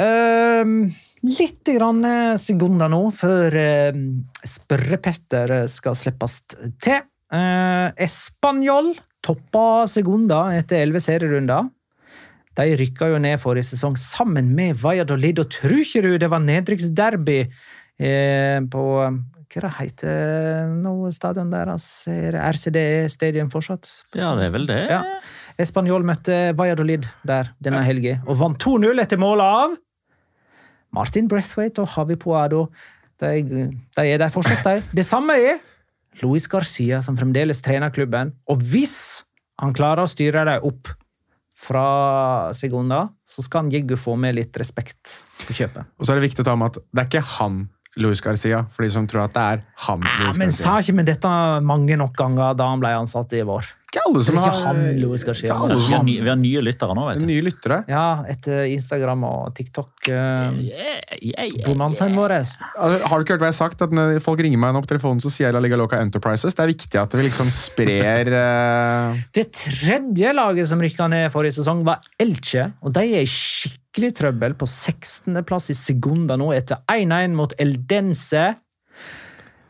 Ehm, litt grann eh, sekunder nå før uh, Spørre-Petter skal slippes til. Uh, Español toppa sekunder etter elleve serierunder. De rykka jo ned forrige sesong sammen med Valladolid, og tror ikke du det var nedrykksderby eh, på Hva heter nå stadion deres? Er RCD Stadium fortsatt? Ja, det er vel det. Ja. Espanjol møtte Valladolid der denne helga og vant 2-0 etter mål av Martin Brethwaite og Javi Poado. De, de er der fortsatt, de. Det samme er Luis Garcia, som fremdeles trener klubben. Og hvis han klarer å styre dem opp fra Segunda, så skal han jaggu få med litt respekt på kjøpet. Og så er det viktig å ta med at det er ikke han Luis Garcia, for de som tror at det er han. Ja, Luis men Garcia. sa ikke vi dette mange nok ganger da han ble ansatt i vår? Ikke alle Det som er ikke han Louis Garcia. Alle Vi som har, har ny, vi har nye lyttere nå, vet du. nye lyttere. Ja, etter Instagram og TikTok. Uh, Yeah, yeah, yeah. Vår. Altså, Har du ikke hørt hva jeg har sagt? At når folk ringer meg nå på telefonen, så sier jeg La Liga Loca Enterprises. Det er viktig at vi liksom sprer uh... Det tredje laget som rykka ned forrige sesong, var Elche. Og de er i skikkelig trøbbel på 16.-plass i sekunder nå, etter 1-1 mot Eldense.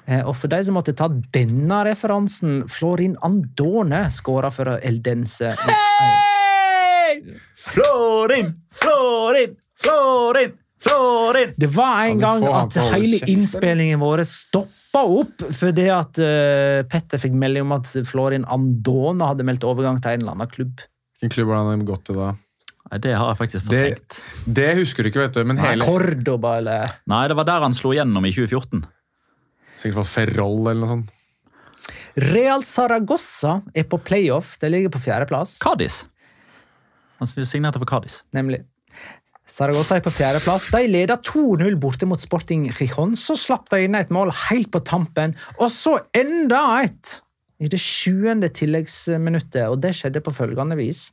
Eh, Og for de som måtte ta denne referansen, Florin Andone skåra for Eldense. Florin! Florin! Florin! Florin! Det var en gang at hele innspillingen vår stoppa opp fordi at eh, Petter fikk melding om at Florin Andone hadde meldt overgang til en eller annen klubb. Hvilken klubb har han gått til da? Det har jeg faktisk fortrengt. det husker du ikke, vet du. Men hele Cordoba eller Nei, det var der han slo gjennom i 2014. Sikkert for Ferrol eller noe sånt. Real Saragossa er på playoff. Det ligger på fjerdeplass, Cádiz. Han signerte for Cádiz. nemlig. Saragossa er på fjerdeplass. De leder 2-0 borte mot Sporting Rijon. Så slapp de inn et mål helt på tampen, og så enda et i det sjuende tilleggsminuttet. Og det skjedde på følgende vis.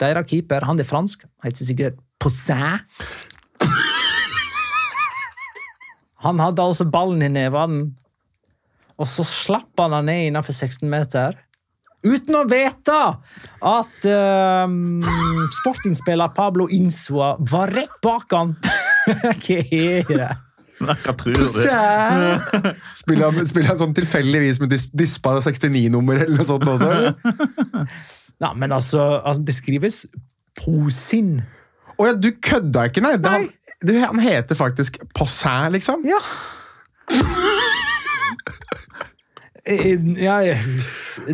Deres keeper, han er fransk, heter sikkert Poussin. Han hadde altså ballen i nevene, og så slapp han den ned innenfor 16 meter. Uten å vite at um, sportingspiller Pablo Insua var rett bak han. Hva er det? Hva tror du? Spiller han, spiller han sånn tilfeldigvis med dis, Dispa 69-nummer eller noe sånt også? Nei, men altså, altså Det skrives Posin. Å ja, du kødda ikke, nei? Det, han, du, han heter faktisk Possin, liksom? Ja. Eh, ja, ja.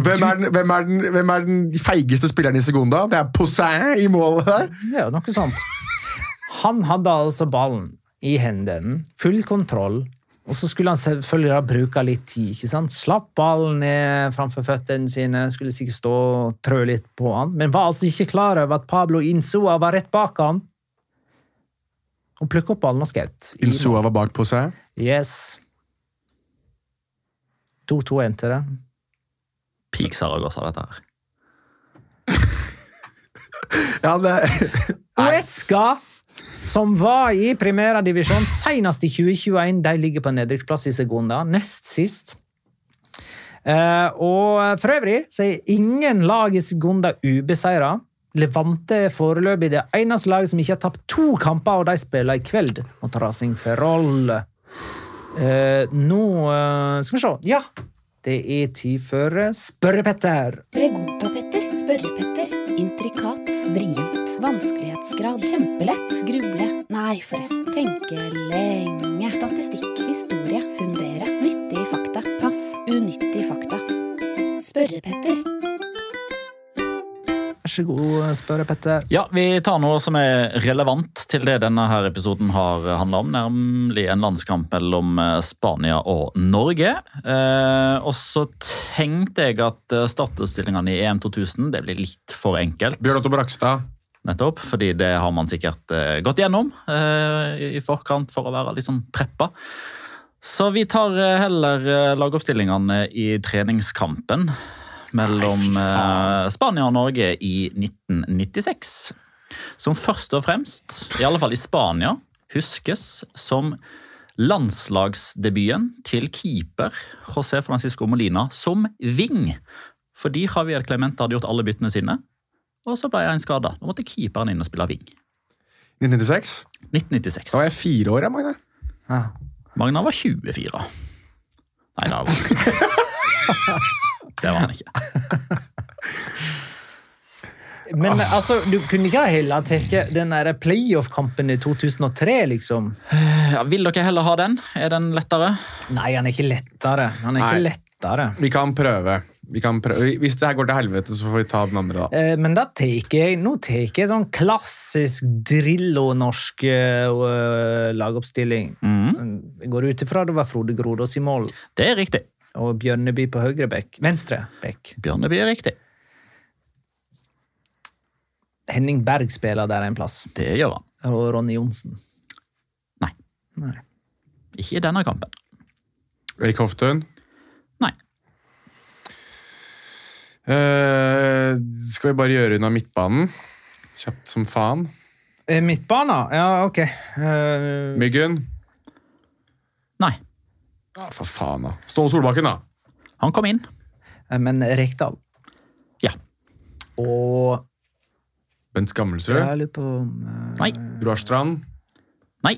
Hvem er, den, hvem, er den, hvem er den feigeste spilleren i Segunda? Det er Possin i målet der. jo noe sånt. Han hadde altså ballen i hendene, full kontroll, og så skulle han selvfølgelig da bruke litt tid. ikke sant? Slapp ballen ned framfor føttene sine, skulle sikkert stå og trø litt på han, men var altså ikke klar over at Pablo Insoa var rett bak han. Og plukket opp ballen og skjøt. Insoa var bak på seg? Yes. 2-2 endte det. Peak Saragossa, dette her. Ja, det, Uesca, som var i primærdivisjon senest i 2021, de ligger på nedrykksplass i Segunda, nest sist. Eh, og for øvrig så er ingen lag i Segunda ubeseira. Levante er foreløpig det eneste laget som ikke har tapt to kamper, og de spiller i kveld mot Racing Ferrol. Eh, nå eh, Skal vi se. Ja! Det er tid for Spørre-Petter. Pregunta-Petter, Spørre-Petter. Intrikat, vrient, vanskelighetsgrad, kjempelett, gruble, nei forresten, tenke lenge, statistikk, historie, fundere, nyttige fakta, pass, unyttige fakta, Spørre-Petter. Vær så god, Spørre-Petter. Ja, Vi tar noe som er relevant til det denne her episoden har handla om, nemlig en landskamp mellom eh, Spania og Norge. Eh, og så tenkte jeg at eh, startutstillingene i EM 2000 det blir litt for enkelt. Bjørn Otto Brakstad. Nettopp, fordi det har man sikkert eh, gått gjennom eh, i forkant for å være sånn preppa. Så vi tar eh, heller eh, lagoppstillingene i treningskampen mellom Nei, eh, Spania og Norge i 1996. Som først og fremst, i alle fall i Spania, huskes som landslagsdebuten til keeper José Francisco Molina som wing. Fordi Javier Clemente hadde gjort alle byttene sine, og så ble en skada. Da måtte keeperen inn og spille wing. 1996. 1996. Da var jeg fire år, jeg, Magne. Ja. Magna var 24. Nei, det var han ikke. Det var han ikke. Men altså, du kunne ikke heller tatt den playoff-kampen i 2003, liksom? Ja, vil dere heller ha den? Er den lettere? Nei, han er ikke lettere. Han er Nei. ikke lettere. Vi kan prøve. Vi kan prøve. Hvis det her går til helvete, så får vi ta den andre, da. Eh, Men da tar jeg, nå tar jeg sånn klassisk Drillo-norsk eh, lagoppstilling. Mm, Jeg går ut ifra det var Frode Grodås i mål, det er riktig. og Bjørneby på høyre bekk. Venstre bekk. Bjørneby er riktig. Henning Berg spiller der en plass. Det gjør han. Og Ronny Johnsen. Nei. Nei. Ikke i denne kampen. Erik Hoftun. Nei. Eh, skal vi bare gjøre unna midtbanen? Kjapt som faen. Midtbanen? Midtbana? Ja, ok. Uh... Myggen. Nei. Ja, for faen, da. Ståle Solbakken, da. Han kom inn. eh, men Rekdal. Ja. Og Bent Skammelsrud. jeg lurer på om, eh, Nei. Roar Strand. Nei.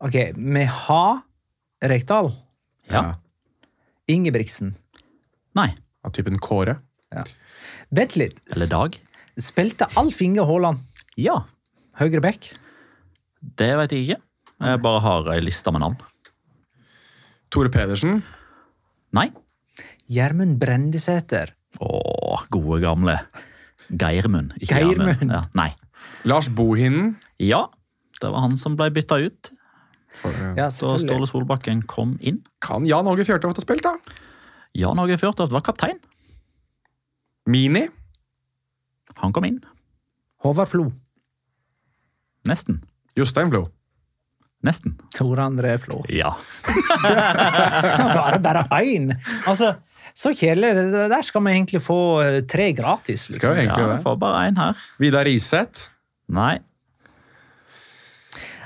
Ok, vi har Rekdal. Ja. Ingebrigtsen. Nei. Av typen Kåre. Vent litt. Eller Dag. Spilte Alf Inge Haaland Ja. høyre back? Det vet jeg ikke. Jeg bare har ei liste med navn. Tore Pedersen. Nei. Gjermund Brendesæter. Å, gode gamle Geirmund. ikke Geirmund. Ja. Nei. Lars Bohinen. Ja, det var han som ble bytta ut For, eh, Ja, da Ståle. Solbakken kom inn. Kan Jan Åge Fjørtoft ha spilt, da? Jan Åge Fjørtoft var kaptein. Mini. Han kom inn. Håvard Flo. Nesten. Jostein Flo. Nesten. Tor André Flo. Ja. Var det bare én? Altså, så kjedelig. Der skal vi egentlig få eh, tre gratis. Skal vi egentlig ja det. Får bare én her. Vidar Riseth. Nei.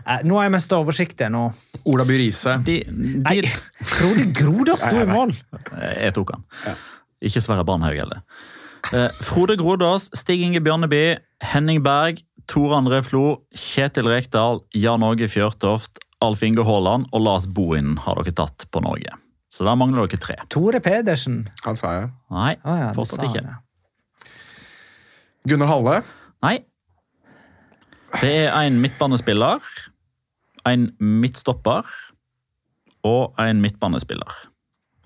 Eh, Nå har jeg mest oversikt nå. Ola By Riise. Nei, Frode Grodås sto i mål! jeg tok han. Ikke Sverre Barnhaug heller. Eh, Frode Grodås, Stig Inge Bjørneby, Henning Berg, Tore André Flo, Kjetil Rekdal, Jan Åge Fjørtoft, Alf Inge Haaland og Lars Bohin har dere tatt på Norge. Så der mangler dere tre. Tore Pedersen. Han sa jeg. Nei, Å ja, fortsatt sa ikke. det. Gunnar Halle. Nei. Det er en midtbanespiller, en midtstopper og en midtbanespiller.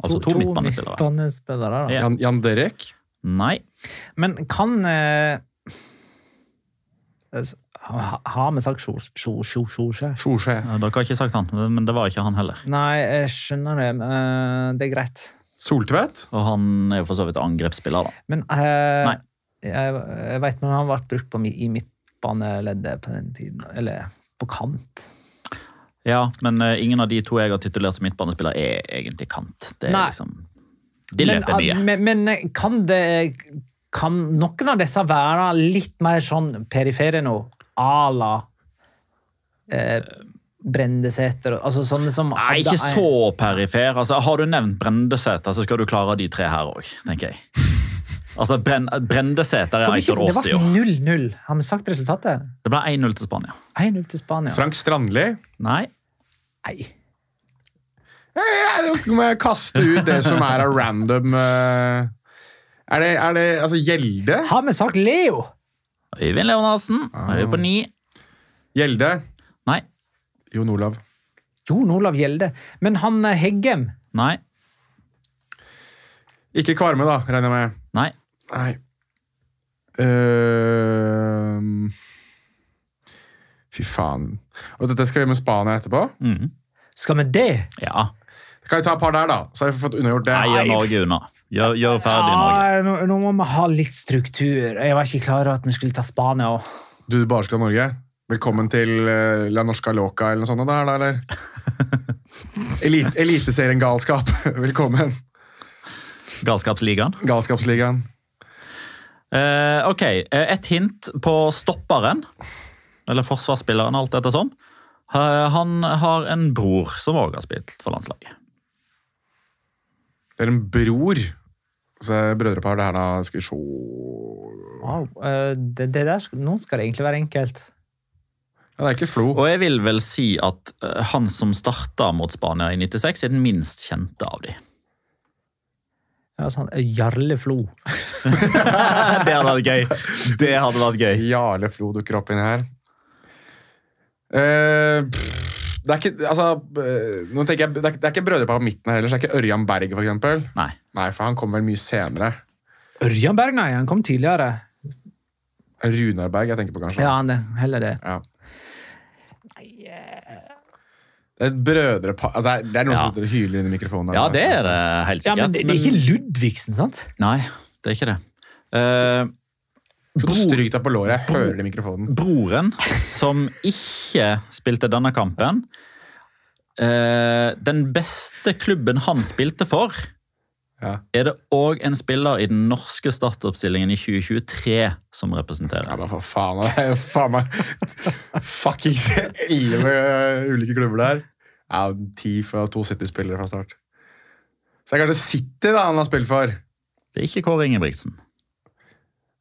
Altså to, midtbanespillere. midtbanespillere, da. Jan, Jan Derek. Nei. Men kan eh, altså, ha- Har vi sagt Sjosje? Sjo- Sjo- Sjosjæ? Sjosjø. Ja, Dere har ikke sagt han, men det var ikke han heller. Nei, jeg skjønner det. men det er greit. Soltvedt. Og han er jo for så vidt angrepsspiller, da. Men eh, Nei. jeg, jeg veit når han ble brukt på, i midtbaneleddet på den tiden. Eller på kant. Ja, men eh, ingen av de to jeg har titulert som midtbanespiller, er egentlig kant. Det er Nei. liksom De løper men, mye. Men, men eh, kan det Kan noen av disse være litt mer sånn perifere nå? A la eh, Brendesæter altså sånne som Nei, hadde ikke så perifer. Altså, har du nevnt Brendesæter, så skal du klare de tre her òg, tenker jeg. Altså, Bren Brendesæter er ikke- Eitor Aas Det var ble 0-0. Har vi sagt resultatet? Det ble 1-0 til Spania. 1-0 til Spania. Frank Strandli. Nei. Nei. Eh, Nå må jeg kaste ut det som er av random eh, Er det, er det altså Gjelde? Har vi sagt Leo? Øyvind Leonardsen. Ah. Er vi på ni? Gjelde. Nei. Jon Olav. Jon Olav Gjelde. Men han eh, Heggem Nei. Ikke Kvarme, da, regner jeg med. Nei. Nei. Uh, fy faen. Og dette skal vi med Spania etterpå? Mm. Skal vi det? Ja. Kan vi ta et par der, da? Så har vi fått unnagjort det. Nei, gjør Norge unna. Gjør, gjør ferdig Norge. Ja, nå, nå må vi ha litt struktur. Jeg var ikke klar over at vi skulle ta Spania òg. Du bare skal Norge? Velkommen til eh, La Norska Loca eller noe sånt der, da, eller? Elite, Eliteserien Galskap. Velkommen. Galskapsligaen. Galskapsligaen. Eh, ok, eh, et hint på stopperen. Eller forsvarsspilleren, alt etter sånn. Eh, Han har en bror som òg har spilt for landslaget. Det er en bror. Så er brødrepar, det her, da. Skal vi se Wow, eh, det, det der, sk- nå skal det egentlig være enkelt. Ja, det er ikke Flo. Og jeg vil vel si at eh, han som starta mot Spania i 96, er den minst kjente av de. Ja, sånn, eh, Jarle Flo. det hadde vært gøy. Det hadde vært gøy. Jarle Flo dukker opp inni her. Eh, pff, det er ikke altså, eh, nå tenker jeg, det, er, det er ikke brødrepar på midten her heller, så det er ikke Ørjan Berg, for eksempel. Nei. Nei, for han kom vel mye senere. Ørjan Berg, nei, han kom tidligere. Runar Berg jeg tenker på, kanskje. Ja, han det, heller det. Ja. Det er et brødrepar altså, det er- noen Ja. som sitter og hyler i mikrofonen. her. Ja, det er det helt sikkert. Ja, men det, det er ikke Ludvigsen, sant? Nei, det er ikke det. Eh, Bro... Stryk deg på låret. Jeg hører det i mikrofonen. broren, som ikke spilte denne kampen eh, Den beste klubben han spilte for, Ja. er det òg en spiller i den norske startoppstillingen i 2023 som representerer. Ja, men for faen, det er jo faen meg fuckings elleve ulike klubber der. Ja, ti fra to City-spillere fra start. Så det er kanskje City da han har spilt for. Det er ikke Kåre Ingebrigtsen.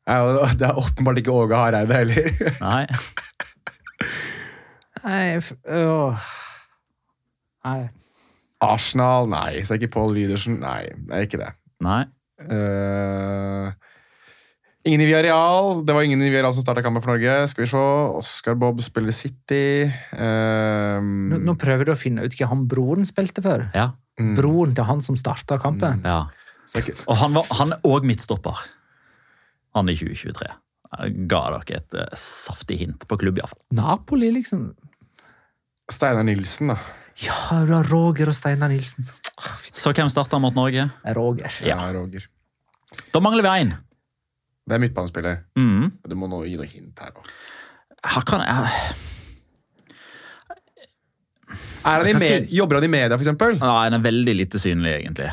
Ja, det er åpenbart ikke Åge Hareide heller. Nei. Nei, f- åh. Nei. Arsenal, nei. Så er ikke Paul Lydersen. Nei, det er ikke det. Nei. Uh, ingen i Viareal. Det var ingen i Viareal som starta kampen for Norge. Skal vi se. Oscar Bob spiller City. Uh, Nå, nå prøver du å finne ut hva han broren spilte for. Ja. mm, Broren til han som starta kampen. ja. er ikke, Og han, var, han er òg midtstopper. Han i 2023. Jeg ga dere et uh, saftig hint på klubb, iallfall. Napoli, liksom. Steinar Nilsen, da. Ja, du har Roger og Steinar Nilsen. Åh, Så hvem starta mot Norge? Roger. Ja, Roger. Da mangler vi én. Det er midtbanespiller. Mm. Du må nå gi noe hint her. da. Her kan jeg Er han med, jobber han i media, eksempel? Nei, Han er veldig lite synlig, egentlig.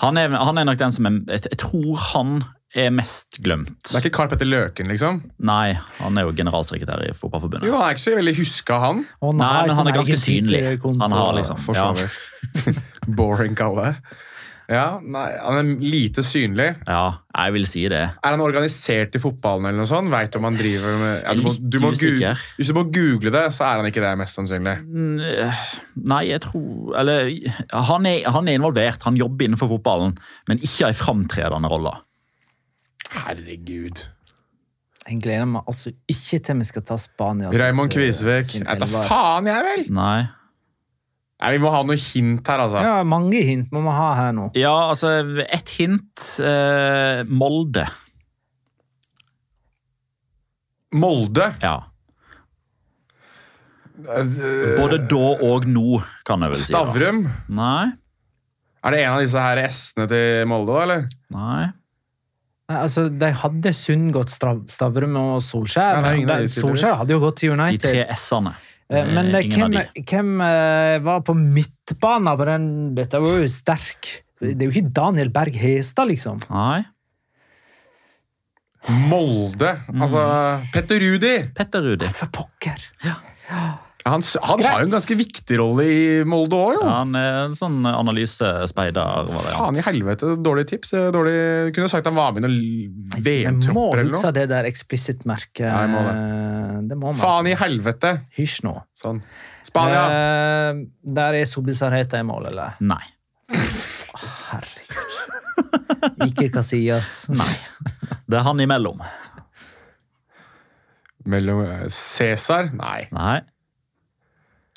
Han er, han er nok den som er Jeg, jeg tror han er mest glemt. Det er ikke Karl Petter Løken, liksom? Nei, han er jo generalsekretær i Fotballforbundet. Jo, han er ikke så veldig huska, han. Oh, Nei, nei, men han er ganske synlig. Han har liksom For så ja, vidt. Boring, Kalle. Ja, nei, Han er lite synlig. ja, jeg vil si det. Er han organisert i fotballen, eller noe sånt? Vet du om han driver med ja, du må, du må google. Hvis du må google det, så er han ikke det, mest sannsynlig. Mm, Nei, jeg tror Eller han er, han er involvert, han jobber innenfor fotballen, men ikke i framtredende roller. Herregud. Jeg gleder meg altså ikke til vi skal ta Spania. Raymond Kvisvik. Nei, da faen, jeg vel! Nei. Nei, Vi må ha noe hint her, altså. Ja, mange hint må vi ha her nå. Ja, altså, ett hint. Eh, Molde. Molde. Ja. Eh, Både da og nå, kan jeg vel si. Stavrum. Nei. Er det en av disse her S-ene til Molde, da, eller? Nei. Nei, altså, De hadde Sundgodt, Stavrum og Solskjær. Ja, det de-. Solskjær hadde jo gått til De tre S-ene. Eh, Men Eh, eh, ingen hvem, av de. hvem eh, var på midtbanen på den Dette var jo sterk. Det er jo ikke Daniel Berg Hestad, liksom. Nei. Molde. Altså Petter Rudi. Petter Rudi. For pokker! Han, han har jo en ganske viktig rolle i Molde òg, jo. Han er en sånn Faen i helvete, dårlig tips. Dårlig, kunne sagt han var med i noen VM-tropper eller huske noe. der. Ja, jeg må det må vi. Faen i helvete! Hysj nå. Sånn. Spania. Eh, der er Sobisarheta i mål, eller? Nei. Herregud. Ikke Casillas. Nei. Det er han imellom. Mellom eh, Cæsar? Nei. Nei.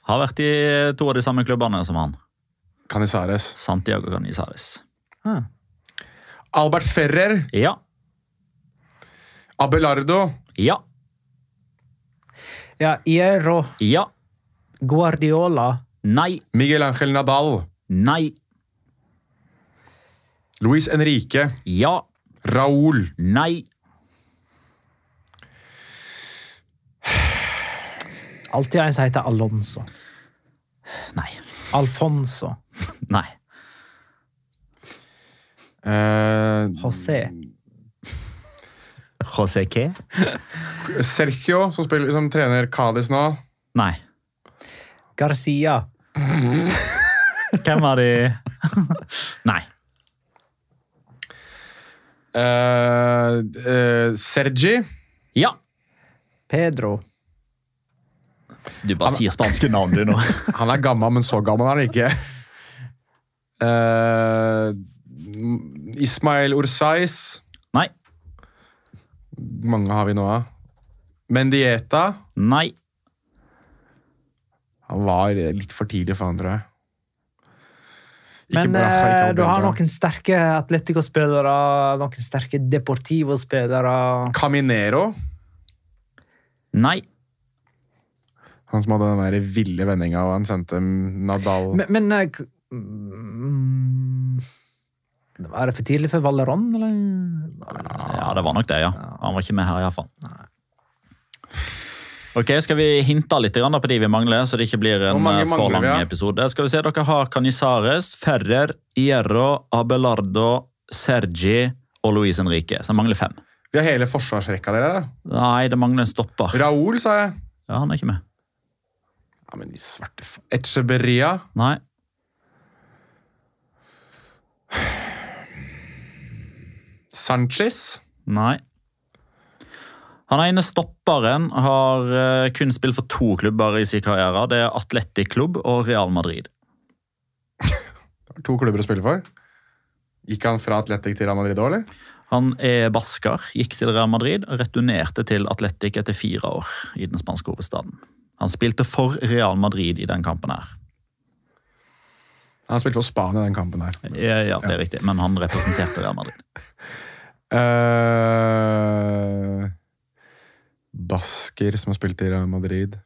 Har vært i to av de samme klubbene som han. Canizares. Santiago Canizares. Ah. Albert Ferrer. Ja. Abelardo. Ja. Ja, Hierro. Ja. Guardiola. Nei. Miguel Ángel Nadal. Nei. Luis Enrique. Ja. Raúl. Nei. Alltid en som heter Alonso. Nei. Alfonso. Nei. Uh, José. José K? Sergio, som, spiller, som trener Cádiz nå. Nei. Garcia. Hvem var de Nei. Uh, uh, Sergi. Ja. Pedro. Du bare sier spanske navn, du, nå. Han er gammel, men så gammel er han ikke. Uh, Ismail Ursais. Nei. Mange har vi nå av. Mendieta. Nei. Han var litt for tidlig for han, tror jeg. Ikke Men Braja, eh, ikke du har noen sterke Atletico-spillere, noen sterke Deportivo-spillere. Caminero. Nei. Han som hadde den der ville vendinga og han sendte Nadal Men, men eh, mm, Var det for tidlig for Valeron, eller? Ja, det var nok det, ja. Han var ikke med her, iallfall. Ok, Skal vi hinte litt på de vi mangler, så det ikke blir en eh, for lang vi, ja? episode? Skal vi se, Dere har Canizares, Ferrer, Hierro, Abelardo, Sergi og Luis Henrique. Så det mangler fem. Vi har hele forsvarsrekka dere. da. Nei, det mangler en stopper. Raoul, sa jeg. Ja, Han er ikke med. Ja, men de svarte fa... Echeberria. Nei. Sanchez. Nei. Han ene stopperen har eh, kun spilt for to klubber i sin karriere. Det er Atletic Klubb og Real Madrid. To klubber å spille for. Gikk han fra Atletic til Real Madrid òg, eller? Han er basker, gikk til Real Madrid og returnerte til Atletic etter fire år i den spanske hovedstaden. Han spilte for Real Madrid i den kampen her. Han spilte for Spania den kampen her. Ja, ja det er riktig, men han representerte Real Madrid. uh, Basker, som har spilt i Real Madrid.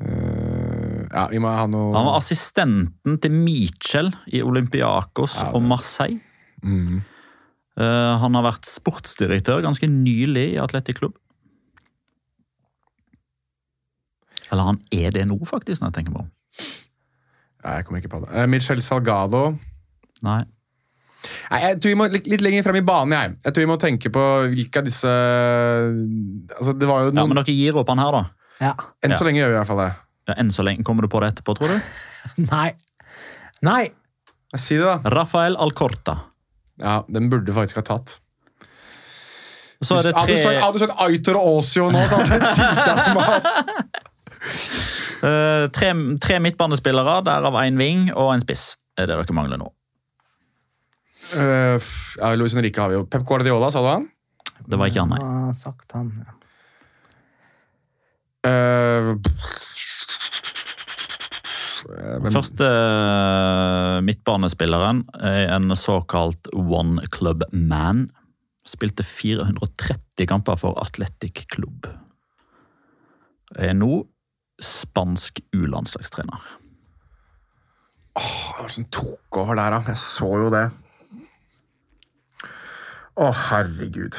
Uh, ja, vi må ha noe Han var assistenten til Michel i Olympiakos Ja, og Marseille. mm. Uh, han har vært sportsdirektør ganske nylig i Atletic Klubb. Eller han er det nå, faktisk, når jeg tenker på om. ja, Jeg kommer ikke på det. Eh, Michel Salgado. Nei. Nei, jeg tror vi må litt, litt lenger frem i banen. Jeg. jeg tror vi må tenke på hvilke av disse altså, Det var jo noen... Ja, Men dere gir opp han her, da? Ja. Enn ja. så lenge gjør vi i hvert fall det. Ja, enn så lenge. Kommer du på det etterpå, tror du? Nei. Nei! Si det, da. Rafael Alcorta. Ja, Den burde faktisk ha tatt. Så er det du tre, hadde du sagt Aitor og Åsio nå, så hadde det tilta meg, altså. Eh, tre, tre midtbanespillere, derav én wing og en spiss. er det dere mangler nå. Uh, ja, Luis Henrique har vi jo. Pep Guardiola, sa du han? Det var ikke han, nei. Sagt han. ja. Uh, Første midtbanespilleren er en såkalt one club man. Spilte 430 kamper for Atletic Club. Er nå spansk U-landslagstrener. Hva var det som tok over der, da? Jeg så jo det. Å, herregud.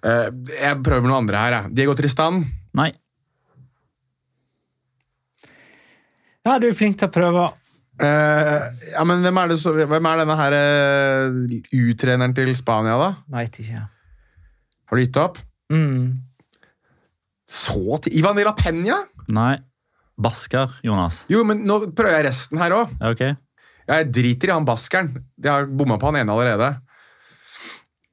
Eh, jeg prøver med noen andre her. Jeg. Diego Tristan. Nei, Ja, du er flink til å prøve. Eh, ja, men hvem er, det så, hvem er denne her eh, U-treneren til Spania, da? Veit ikke. Har du gitt opp? Mm. Så til Ivan de la Peña? nei. Basker, Jonas. Jo, men nå prøver jeg resten her òg. Okay. Ok. Jeg driter i han baskeren. Jeg har bomma på han ene allerede.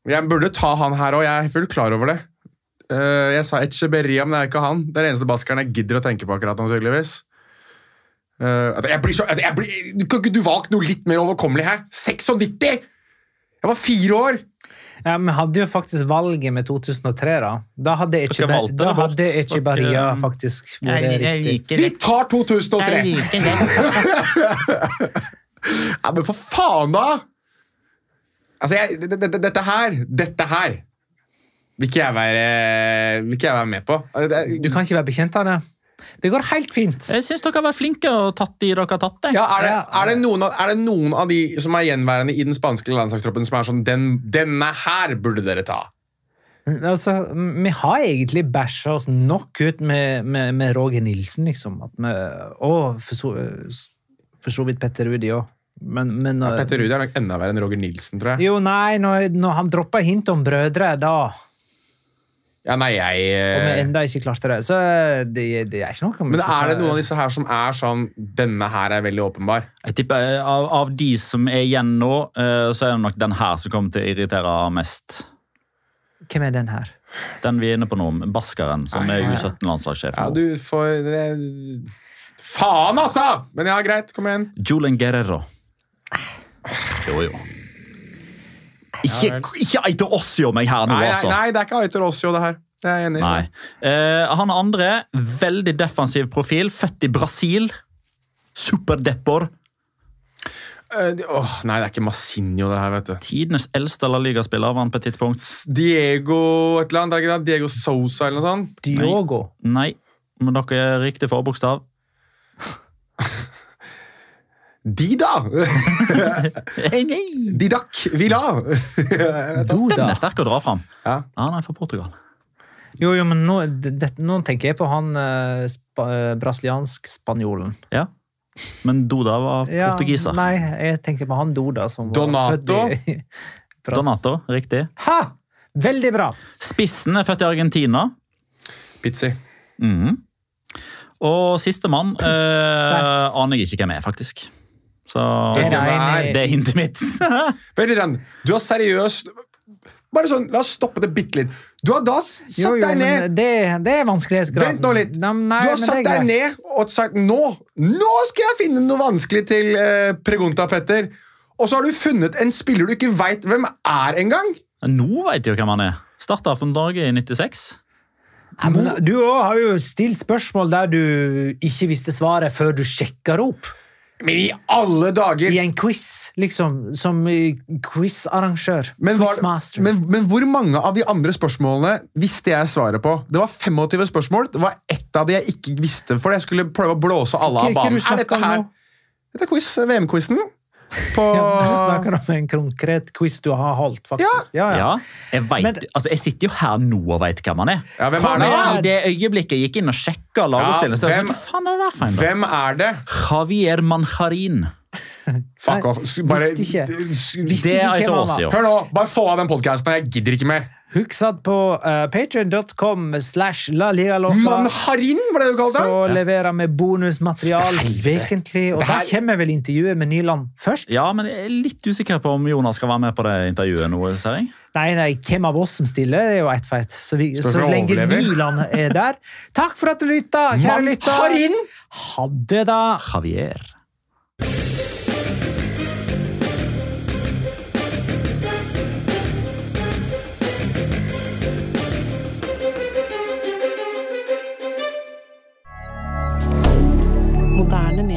Jeg burde ta han her òg, jeg er fullt klar over det. Eh, jeg sa Echeberria, men det er ikke han. Det er den eneste baskeren jeg gidder å tenke på akkurat nå, tydeligvis. Eh, jeg blir så, jeg blir, du Kan ikke du valgt noe litt mer overkommelig her? 96! Jeg var fire år! Ja, Vi hadde jo faktisk valget med 2003, da. Da hadde ikke, Dere valgte da det bort. ikke Baria Dere- faktisk vært riktig. Vi tar 2003! Ja, men for faen, da! Altså, jeg, det- det- det- dette her Dette her vil ikke jeg være, vil ikke jeg være med på. Det, Du kan ikke være bekjent av det. Det går helt fint. Jeg syns dere har vært flinke og tatt de dere har tatt. det. ja, er, det, er, det noen av, er det noen av de som er gjenværende i den spanske landslagstroppen som er sånn den, Denne her burde dere ta. Altså, vi har egentlig bæsja oss nok ut med, med, med Roger Nilsen, liksom. At vi, og for så, for så vidt Petter Rudi òg. Men, men Ja, Petter Rudi er nok enda verre enn Roger Nilsen, tror jeg. Jo, nei, når, når han droppa hint om brødre, da Ja, nei, jeg Og vi eh, enda ikke klarte det. Så eh, det, det er ikke noe Men er det noen av disse her som er sånn Denne her er veldig åpenbar. Jeg tipper eh, av, av de som er igjen nå, så er det nok den her som kommer til å irritere mest. Hvem er den her? Den vi er inne på nå, Baskeren, som Nei, er. U17-landslagssjef Ja, du får det... Faen, altså! Men ja, greit. Kom igjen. Julen Guerrero. Jo, jo. Ikke, ikke eiter Ossio meg her nå, Nei, nei, altså. nei, det er ikke Aitor Osio, det her. Det er jeg enig i. Nei. Eh, han andre, veldig defensiv profil, født i Brasil. Superdepor. Uh, det- åh, nei, det er ikke Massinho, det her, vet du. Tidenes eldste La Liga-spiller var han på et tidspunkt. Diego et eller annet, er det ikke det? Diego Sosa eller noe sånt? Diogo. Nei, men dere er riktig forbokstav. Dida! Didak Villa! Den er sterk å dra fram. ja. Han er fra Portugal. Jo, jo, men nå, det, nå tenker jeg på han eh, spa, eh, brasiliansk-spanjolen. Ja. Men Doda var Ja, portugiser. Nei, jeg tenker på han Doda som Donato? var født i Bras- Donato, riktig. Ha! Veldig bra! Spissen er født i Argentina. Pizzi. Mhm. Og sistemann eh, aner jeg ikke hvem er, faktisk. Så det er det er hintet mitt. Veldig. Du har seriøst Bare sånn, La oss stoppe det bitte litt. Du har da satt Jo, jo, deg ned det, det er vanskelighetsgraden. Vent nå litt. Nei, nei, du har satt deg ned og sagt nå, nå skal jeg finne noe vanskelig til eh, Pregunta, Petter. Og så har du funnet en spiller du ikke veit hvem er engang. Nå vet jeg jo hvem han er. Starta for Norge i 96. Ja, men du òg har jo stilt spørsmål der du ikke visste svaret før du sjekka det opp. Men i alle dager! I en quiz, liksom. Som eh, quizarrangør. Men, var, Quizmaster. men, men hvor mange av de andre spørsmålene visste jeg svaret på? Det var 25 spørsmål. Det var ett av de jeg ikke visste, for jeg skulle prøve å blåse alle av banen. Er dette her? Dette er quiz, VM-quizen. På Ja, du snakker om en konkret quiz du har holdt, faktisk. Ja, ja. Ja, jeg, vet, Men- altså, jeg sitter jo her nå og veit hvem han er. Ja, hvem er det? I det øyeblikket jeg gikk inn og sjekka lagoppstillingen, så jeg hvem- sånn, hva faen er det der for en? Hvem er det? Javier Manjarin. Fuck off. Bare, visste ikke. Visste Det er ikke hvem han var. Hør nå, bare få av den podkasten. Jeg gidder ikke mer. Husk på uh, patreon.com slash la liga loca. Manharin, var det du kalte Så ja. leverer vi bonusmaterial Helvete. ukentlig. Og Det da kommer vel intervjuet med Nyland først? Ja, men jeg er litt usikker på om Jonas skal være med på det intervjuet nå. ser jeg. Nei, nei, hvem av oss som stiller, det er jo ett feit. Så, vi, så lenge. Nyland er der. Takk for at du lytta, kjære lytter. Manharin! Ha det, da. Javier.